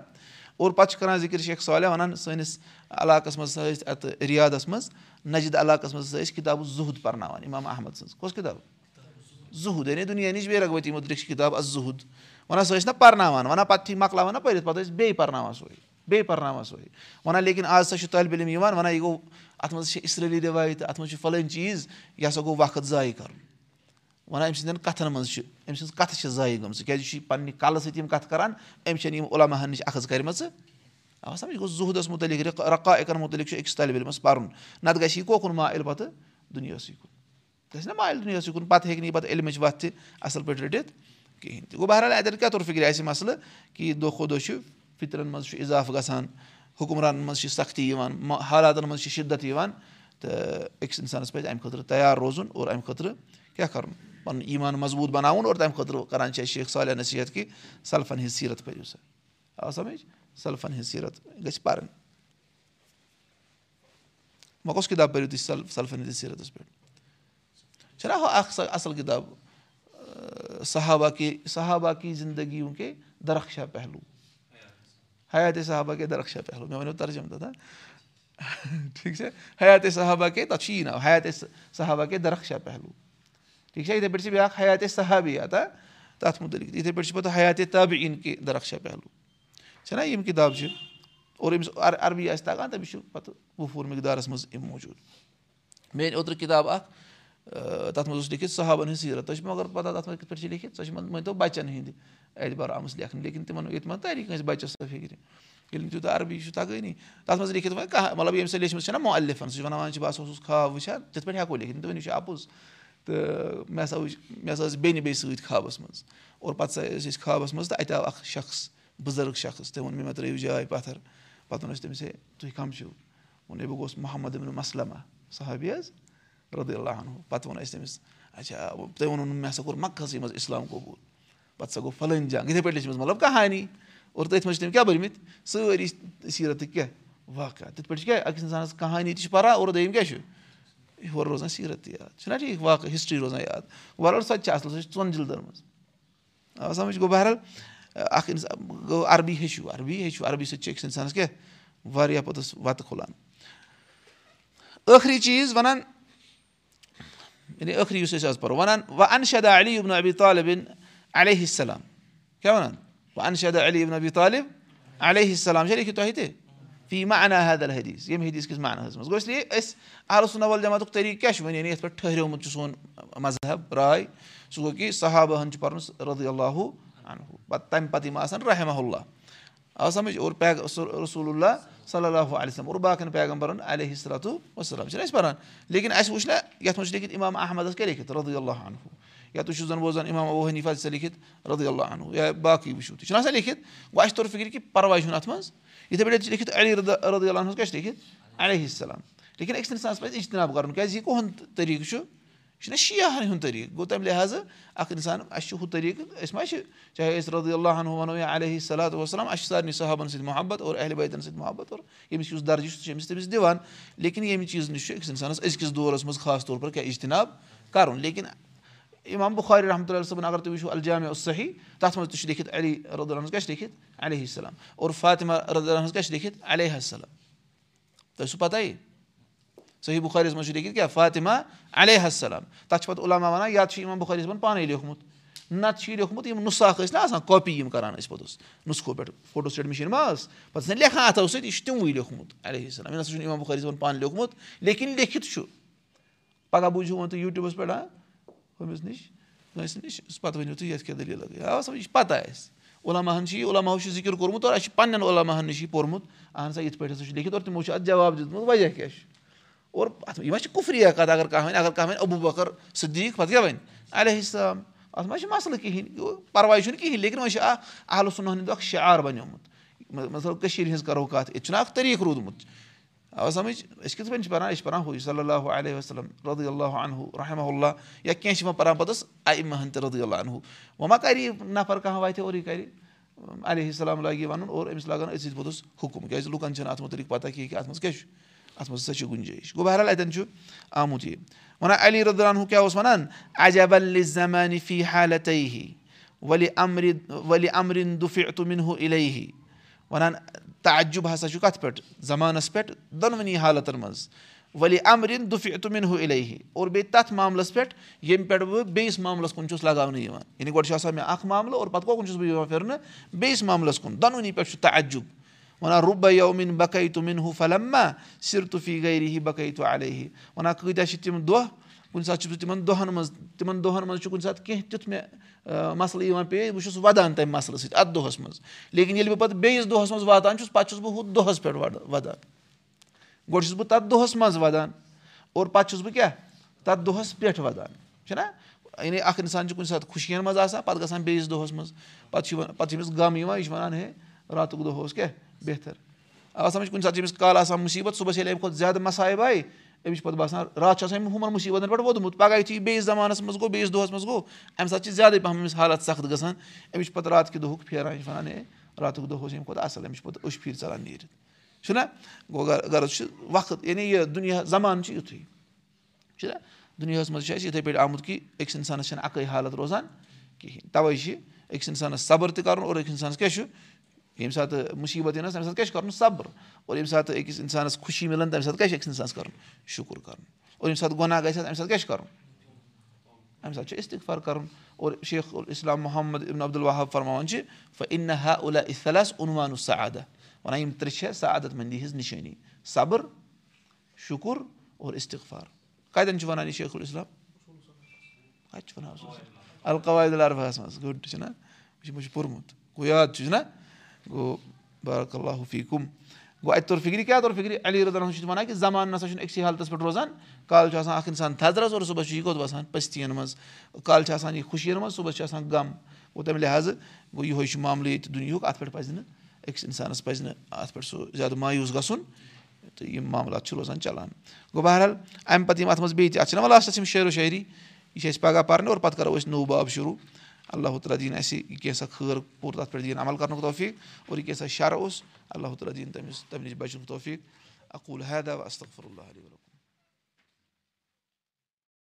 اور پَتہٕ چھِ کَران ذِکِر شیخ صالح وَنان سٲنِس علاقَس منٛز ہسا ٲسۍ اَتھ رِیادَس منٛز نجد علاقَس منٛز ہسا ٲسۍ کِتابہٕ زُہُد پَرناوان اِمام احمد سٕنٛز کۄس کِتاب زُہُد یعنی دُنیا نِش بے رغبتی مُدرِک چھِ کِتاب اَز زُہُد وَنان سۄ ٲسۍ نہ پَرناوان وَنان پَتہٕ چھِ مۄکلاوان نہ پٔرِتھ پَتہٕ ٲسۍ بیٚیہِ پَرناوان سۄے بیٚیہِ پَرناوان سۄے وَنان لیکِن آز ہسا چھُ طٲلبہِ علم یِوان وَنان یہِ گوٚو اَتھ منٛز چھِ اِسرٲلی رِوایت اَتھ منٛز چھِ فَلٲنۍ چیٖز یہِ ہسا گوٚو وقت ضایع کَرُن وَنان أمۍ سٕنٛدٮ۪ن کَتھَن منٛز چھِ أمۍ سٕنٛز کَتھٕ چھِ ضایع گٔمژٕ کیٛازِ یہِ چھِ پَننہِ کَلہٕ سۭتۍ یِم کَتھٕ کَران أمۍ چھَنہٕ یِم عُلاماہَن نِش اَکھٕز کَرِمَژٕ اَوا سَمجھ یہِ گوٚژھ زُہدَس مُتعلِق رقا اِقَن مُتعلِق چھُ أکِس طٲلبہِ علمَس پَرُن نَتہٕ گژھِ یہِ کوکُن مایِل پَتہٕ دُنیاہسٕے کُن گژھِ نہ مایِل دُنیاہسٕے کُن پَتہٕ ہیٚکہِ نہٕ یہِ پَتہٕ علمٕچ وَتھ تہِ اَصٕل پٲٹھۍ رٔٹِتھ کِہیٖنۍ تہِ گوٚو بہرحال اَتٮ۪ن کیٛاہ توٚر فِکرِ اَسہِ مَسلہٕ کہِ دۄہ کھۄتہٕ دۄہ چھُ فِطرَن منٛز چھُ اِضافہٕ گژھان حُکُمرانَن منٛز چھِ سختی یِوان حالاتَن منٛز چھِ شِدت یِوان تہٕ أکِس اِنسانَس پَزِ اَمہِ خٲطرٕ تیار روزُن اور اَمہِ خٲطرٕ کیٛاہ کَرُن پَنُن ایٖمان مضبوٗط بَناوُن اور تَمہِ خٲطرٕ کَران چھِ أسۍ شیخ صالح نصیحت کہِ سَلفَن ہِنٛز سیٖرت پٔرِو سا آ سَمٕجھ سَلفَن ہِنٛز سیٖرت۔ گژھِ پَرٕنۍ وۄنۍ کۄس کِتاب پٔرِو تُہۍ سَل سَلفَن ہِنٛدِس سیٖرتَس پٮ۪ٹھ چھُنہ ہُہ اَکھ اَصٕل کِتاب؟ صحابہ کے صحابہ کی زندگی کے درخشا پہلوٗ۔ حیاتِ صحابہ کے درخشا پہلوٗ۔ مےٚ وَنیو ترجم تَتھ ٹھیٖک چھا حیاتِ صحابہ کے تَتھ چھُ یی ناو حیاتِ صحابہ کے درخشا پہلوٗ ٹھیٖک چھا؟ یِتھَے پٲٹھۍ چھِ بیٛاکھ حیاتِ صحابِیات تَتھ مُتعلِق۔ یِتھَے پٲٹھۍ چھِ پَتہٕ حیاتِ طابعیٖن کے درخشا پہلوٗ۔ چھَنہ یِم کِتابہٕ چھِ۔ اور أمِس عربی آسہِ تَگان تٔمِس چھُ پَتہٕ وُپھوٗر مِقدارَس منٛز یِم موٗجوٗد۔ مےٚ أنۍ اوترٕ کِتاب اَکھ تَتھ منٛز لیکھِتھ صحابَن ہٕنٛز سیٖرت۔ تۄہہِ چھِ مگر پَتہ تَتھ منٛز کِتھ پٲٹھۍ چھِ لیکھِتھ؟ سۄ چھِ مٲنۍتو بَچَن ہِنٛدِ اعتبار آمٕژ لیکھنہٕ لیکِن تِمَن ییٚتہِ ما تَری کٲنٛسہِ بَچَس سۄ فِکرِ۔ ییٚلہِ نہٕ تیوٗتاہ عربی چھُ تَگٲنی۔ تَتھ منٛز لیکھِتھ وۄنۍ کانٛہہ مطلب ییٚمہِ سۭتۍ لیٚچھمٕژ چھَنہ مولِفَن تہٕ مےٚ ہسا وٕچھ مےٚ ہسا ٲس بیٚنہِ بیٚیہِ سۭتۍ خابَس منٛز اور پَتہٕ ہسا ٲسۍ أسۍ خابَس منٛز تہٕ اَتہِ آو اَکھ شخص بُزرٕگ شخص تٔمۍ ووٚن مےٚ مےٚ ترٛٲیِو جاے پَتھر پَتہٕ ووٚن اَسہِ تٔمِس ہے تُہۍ کَم چھِو ووٚن ہے بہٕ گوٚژھ محمد مَسلما صحابی حظ رُدِ اللہ پَتہٕ ووٚن اَسہِ تٔمِس اچھا تۄہہِ ووٚنوُ مےٚ ہسا کوٚر مَکسٕے منٛز اِسلام قبوٗل پَتہٕ ہسا گوٚو فَلٲنۍ جنٛگ یِتھٕے پٲٹھۍ لیٚچھمٕژ مطلب کہانی اور تٔتھۍ منٛز چھِ تٔمۍ کیٛاہ بٔرمٕتۍ سٲری سیٖرتٕکۍ کیٛاہ واقع تِتھ پٲٹھۍ چھِ کیٛاہ أکِس اِنسانَس کہانی تہِ چھِ پَران اور دوٚیِم کیٛاہ چھُ ہورٕ روزان سیٖرت تہِ یاد۔ چھُنہ ٹھیٖک واقع ہِسٹرٛی روزان یاد۔ وَلُر سۄ تہِ چھِ اَصٕل سۄ چھِ ژۄن جِلدَن منٛز آ سَمٕجھ گوٚو بہرحال اَکھ اِنسان گوٚو عربی ہیٚچھِو عربی ہیٚچھِو عربی سۭتۍ چھِ أکِس اِنسانَس کیٛاہ واریاہ پوٚتُس وَتہٕ کھُلان ٲخری چیٖز وَنان یعنی ٲخری یُس أسۍ آز پَرو وَنان وَ اَنشدا علی ابن ابی طالبِن علیہ السلام۔ کیٛاہ وَنان؟ وَ اَنشدا علی ابن ابی طالب علیہ السلام چھا لیکھِتھ تۄہہِ تہِ فی ما انا حدل حدیٖث ییٚمہِ حدیٖث کِس معناہَس منٛز گوٚو اس لیے أسۍ جماعتُک طریٖقہٕ کیٛاہ چھُ وۄنۍ یعنی یَتھ پٮ۪ٹھ ٹھٔہریومُت چھُ سون مذہب راے سُہ گوٚو کہِ صحابہن چھُ پَرُن رضی اللہُ اَنہُ پَتہٕ تَمہِ پَتہٕ یِم آسان رحمہ اللہ آو سَمٕجھ اور پیغ رسول اللہ صلی اللہُ علیہم اور باقین پیغمبرن علیہ صلاتُ وسلام چھِنہ أسۍ پَران لیکِن اَسہِ وٕچھ نہ یَتھ منٛز چھُ لیکھِتھ اِمام احمدس کیٛاہ لیکھِتھ رضی اللہ عنہُ یا تُہۍ چھُو زَن بوزان اِمام ابوٗ حنیٖفا ژےٚ لیکھِتھ رضی اللہ عنوٗ یا باقٕے وٕچھِو تہِ چھُنہ آسان لیکھِتھ گوٚو اَسہِ توٚر فِکرِ کہِ پَرواے چھُنہٕ اَتھ منٛز یِتھَے پٲٹھۍ چھِ لیکھِتھ علی رضی اللہ عنس کیٛاہ چھِ لیکھِتھ علیہ السلام لیکِن أکِس اِنسانَس پَزِ اِجتِناب کَرُن کیٛازِ یہِ کُہُنٛد طٔریٖقہٕ چھُ یہِ چھُنہ شِیاہَن ہُنٛد طٔریٖقہٕ گوٚو تَمہِ لِحاظہٕ اَکھ اِنسان اَسہِ چھُ ہُہ طٔریٖقہٕ أسۍ ما چھِ چاہے أسۍ رضی اللہ وَنو یا علیہ صلات وسلام اَسہِ چھِ سارنٕے صحابَن سۭتۍ محبت اور اہلِ بیتَن سۭتۍ محبت اور ییٚمِس یُس درجہِ چھُ سُہ چھُ أمِس تٔمِس دِوان لیکِن ییٚمہِ چیٖزٕ نِش چھُ أکِس اِنسانَس أزکِس دورَس منٛز خاص طور پر کیٛاہ اِجتِناب کَرُن لیکِن اِمام بُخارِ رحمتُہ اللہ صٲبُن اگر تُہۍ وٕچھِو الجامع صحیح تَتھ منٛز تہِ چھُ لیکھِتھ علی رُدُ الحنس کیٛاہ چھِ لیکھِتھ علیہ السلام اور فاطمہ رُدُ الحنس کیٛاہ چھِ لیکھِتھ علیہ السلام تۄہہِ چھُو پَتہ صحیح بُخارِیَس منٛز چھُ لیکھِتھ کیٛاہ فاطمہ علیہ السلام تَتھ چھِ پَتہٕ علاما وَنان یا چھُ یِمن بُخٲری صٲبَن پانَے لیوکھمُت نَتہٕ چھُ یہِ لیوکھمُت یِم نُساخ ٲسۍ نہ آسان کاپی یِم کَران ٲسۍ پوٚتُس نُسخو پٮ۪ٹھ فوٹو سِٹیٹ مِشیٖن ٲس پَتہٕ ٲسۍ نہٕ لیکھان اَتھو سۭتۍ یہِ چھُ تِموٕے لیوکھمُت علیہ السلام یہِ نَسا چھُنہٕ یِمن بُخٲری صٲبَن پانہٕ لیوکھمُت لیکِن لیکھِتھ چھُ پَگاہ بوٗزِو وۄنۍ تُہۍ یوٗٹیوٗبَس پٮ۪ٹھ ہا ہُمِس نِش کٲنٛسہِ نِش پَتہٕ ؤنِو تُہۍ یَتھ کیٛاہ دٔلیٖل لگٲے آ سَمجھ یہِ چھِ پَتہ اَسہِ عُلاماہَن چھِ یہِ عُلاماہو چھُ ذِکِر کوٚرمُت اور اَسہِ چھِ پَنٕنٮ۪ن عُلاماہَن نِش یہِ پوٚرمُت اَہن سا یِتھ پٲٹھۍ ہسا چھُ لیکھِتھ اور تِمو چھُ اَتھ جواب دیُتمُت وجہ کیاہ چھُ اور اَتھ یہِ ما چھِ کُفری کَتھ اگر کانٛہہ وَنہِ اگر کانٛہہ وَنہِ ابوٗ بکر صدیٖق پَتہٕ کیاہ وَنہِ علیہ السلام اَتھ ما چھِ مَسلہٕ کِہیٖنۍ پَرواے چھُنہٕ کِہیٖنۍ لیکِن وۄنۍ چھِ اکھ ہُنٛد اکھ شعار بَنیومُت مطلب کٔشیٖرِ ہِنٛز کَرو کَتھ ییٚتہِ چھُنہ اکھ طٔریٖقہٕ روٗدمُت اَوا سَمٕجھ أسۍ کِتھ پٲٹھۍ چھِ پَران أسۍ چھِ پَران اللہُ علیہ وسلم رضی اللہ انہُ رحمہ اللہ یا کیٚنٛہہ چھِ یِوان پَران پوٚتُس اَمہن تہِ رضی اللہ وۄنۍ ما کَرِ یہِ نَفر کانٛہہ واتہِ اور یہِ کَرِ علیہ السلام لاگہِ یہِ وَنُن اور أمِس لاگان أتھۍ سۭتۍ پوٚتُس حُکُم کیازِ لُکَن چھِنہٕ اَتھ مُتعلِق پَتہ کینٛہہ اَتھ منٛز کیاہ چھُ اَتھ منٛز ہسا چھِ گُنجٲیِش گوٚو بہرحال اَتؠن چھُ آمُت یہِ وَنان ہی ہی تعجُب ہسا چھُ کَتھ پؠٹھ زمانَس پؠٹھ دۄنوٕنی حالتن منٛز۔ ؤلہِ امرِن دُفہِ تُمِن ہُہ اِلے ہی اور بیٚیہِ تَتھ معاملَس پؠٹھ ییٚمہِ پؠٹھ بہٕ بیٚیِس معاملَس کُن چھُس لگاونہٕ یِوان۔ یعنی گۄڈٕ چھُ آسان مےٚ اکھ معاملہٕ اور پَتہٕ کۄکُن چھُس بہٕ یِوان پھِرنہٕ بیٚیِس معاملَس کُن۔ دۄنوٕنی پؠٹھ چھُ تعجُب۔ وَنان رُبے یومِن بَکے تُمِن ہُہ فلما سِر تُفی گری بَکے تو علیہ ہی وَنان کۭتیاہ چھِ تِم دۄہ کُنہِ ساتہٕ چھُس بہٕ تِمن دۄہَن منٛز تِمن دۄہَن منٛز چھُ کُنہِ ساتہٕ کینٛہہ تیُتھ مےٚ مَسلہٕ یِوان پیش بہٕ چھُس وَدان تَمہِ مَسلہٕ سۭتۍ اَتھ دۄہَس منٛز لیکِن ییٚلہِ بہٕ پَتہٕ بیٚیِس دۄہَس منٛز واتان چھُس پَتہٕ چھُس بہٕ ہُتھ دۄہَس پٮ۪ٹھ وَدان گۄڈٕ چھُس بہٕ تَتھ دۄہَس منٛز وَدان اور پَتہٕ چھُس بہٕ کیاہ تَتھ دۄہَس پٮ۪ٹھ وَدان چھُنہ یعنی اکھ اِنسان چھُ کُنہِ ساتہٕ خوشین منٛز آسان پَتہٕ گژھان بیٚیِس دۄہَس منٛز پَتہٕ چھُ یِوان پَتہٕ چھُ أمِس غم یِوان یہِ چھُ وَنان ہے راتُک دۄہ اوس کیاہ بہتر آ سَمجھ کُنہِ ساتہٕ چھِ أمِس کالہٕ آسان مُصیٖبت صُبحس ییٚلہِ اَمہِ کھۄتہٕ زیادٕ مَسایہِ آیہِ أمِس چھُ پَتہٕ باسان راتھ چھُ آسان ہُمَن مُصیٖبتَن پٮ۪ٹھ ووٚدمُت پَگاہ یُتھُے بیٚیِس زمانَس منٛز گوٚو بیٚیِس دۄہَس منٛز گوٚو اَمہِ ساتہٕ چھِ زیادَے پَہَم أمِس حالت سخت گژھان۔ أمِس چھُ پَتہٕ راتہٕ کہِ دۄہُک پھیران یہِ چھُ وَنان ہے راتُک دۄہ اوس اَمہِ کھۄتہٕ اَصٕل أمِس چھُ پَتہٕ پھیٖر ژَلان نیٖرِتھ۔ چھُنہ گوٚو غرض چھُ وقت یعنی یہِ دُنیا زمانہٕ چھُ یِتھُے۔ چھُنہ دُنیاہَس منٛز چھُ اَسہِ یِتھَے پٲٹھۍ آمُت کہِ أکِس اِنسانَس چھَنہٕ اَکٕے حالت روزان کِہیٖنۍ۔ تَوَے چھِ أکِس اِنسانَس صبر تہِ کَرُن اور أکِس اِنسانَس کیاہ چھُ ییٚمہِ ساتہٕ مُصیٖبت یِنَس تَمہِ ساتہٕ کیاہ چھُ کَرُن صبر اور ییٚمہِ ساتہٕ أکِس اِنسانَس خوشی مِلان تَمہِ ساتہٕ کیاہ چھُ أکِس اِنسانَس کَرُن شُکُر کَرُن اور ییٚمہِ ساتہٕ گۄناہ گژھِ اَمہِ ساتہٕ کیاہ چھُ کَرُن اَمہِ ساتہٕ چھُ اِستِفار کَرُن اور شیخ الاسلام محمد ابن عبدالواحب فرماوان چھِ اِصلاس عُنوان سعادہ وَنان یِم ترٛےٚ چھےٚ سعادت منٛدی ہِنٛز نِشٲنی صبر شُکُر اور اِستِغفار کَتٮ۪ن چھُ وَنان یہِ شیخ الاسلام کَتہِ چھُ وَنان القواعد الرفاہَس منٛز گٔڑ چھُنہ یہِ چھُ پوٚرمُت گوٚو یاد چھُ نہ گوٚو بارک اللہُ فیٖکُم گوٚو اَتہِ توٚر فِکرِ کیٛاہ توٚر فِکرِ علی رُدن چھُ وَنان کہِ زمانہٕ نہ سا چھُنہٕ أکسٕے حالتَس پٮ۪ٹھ روزان کالہٕ چھُ آسان اکھ اِنسان تھزرَس اور صُبحس چھُ یہِ کوٚت وَسان پٔستِین منٛز کالہٕ چھِ آسان یہِ خوشیَن منٛز صُبحس چھُ آسان غم. گوٚو تَمہِ لِحاظہٕ گوٚو یِہوے چھُ معاملہٕ ییٚتہِ دُنیہُک اَتھ پٮ۪ٹھ پَزِ نہٕ أکِس اِنسانَس پَزِ نہٕ اَتھ پٮ۪ٹھ سُہ زیادٕ مایوٗس گژھُن تہٕ یِم معاملات چھِ روزان چلان. گوٚو بہرحال اَمہِ پَتہٕ یِم اَتھ منٛز بیٚیہِ تہِ اَتھ چھِنہ لاسٹَس یِم شٲعری یہِ چھِ اَسہِ پَگاہ پَرنہِ اور پَتہٕ کَرو أسۍ نوٚو باب شروٗع اللہ تعالیٰ دِیِن اَسہِ یہِ کینٛژھا خٲر پوٗرٕ تَتھ پٮ۪ٹھ دِیِن عمل کَرنُک توفیٖق اور یہِ کینٛژھا شَر اوس اللہ تعالیٰ دِیِن تٔمِس تَمہِ نِش بَچنُک توفیٖق اکوٗل حیدا استغفر اللہ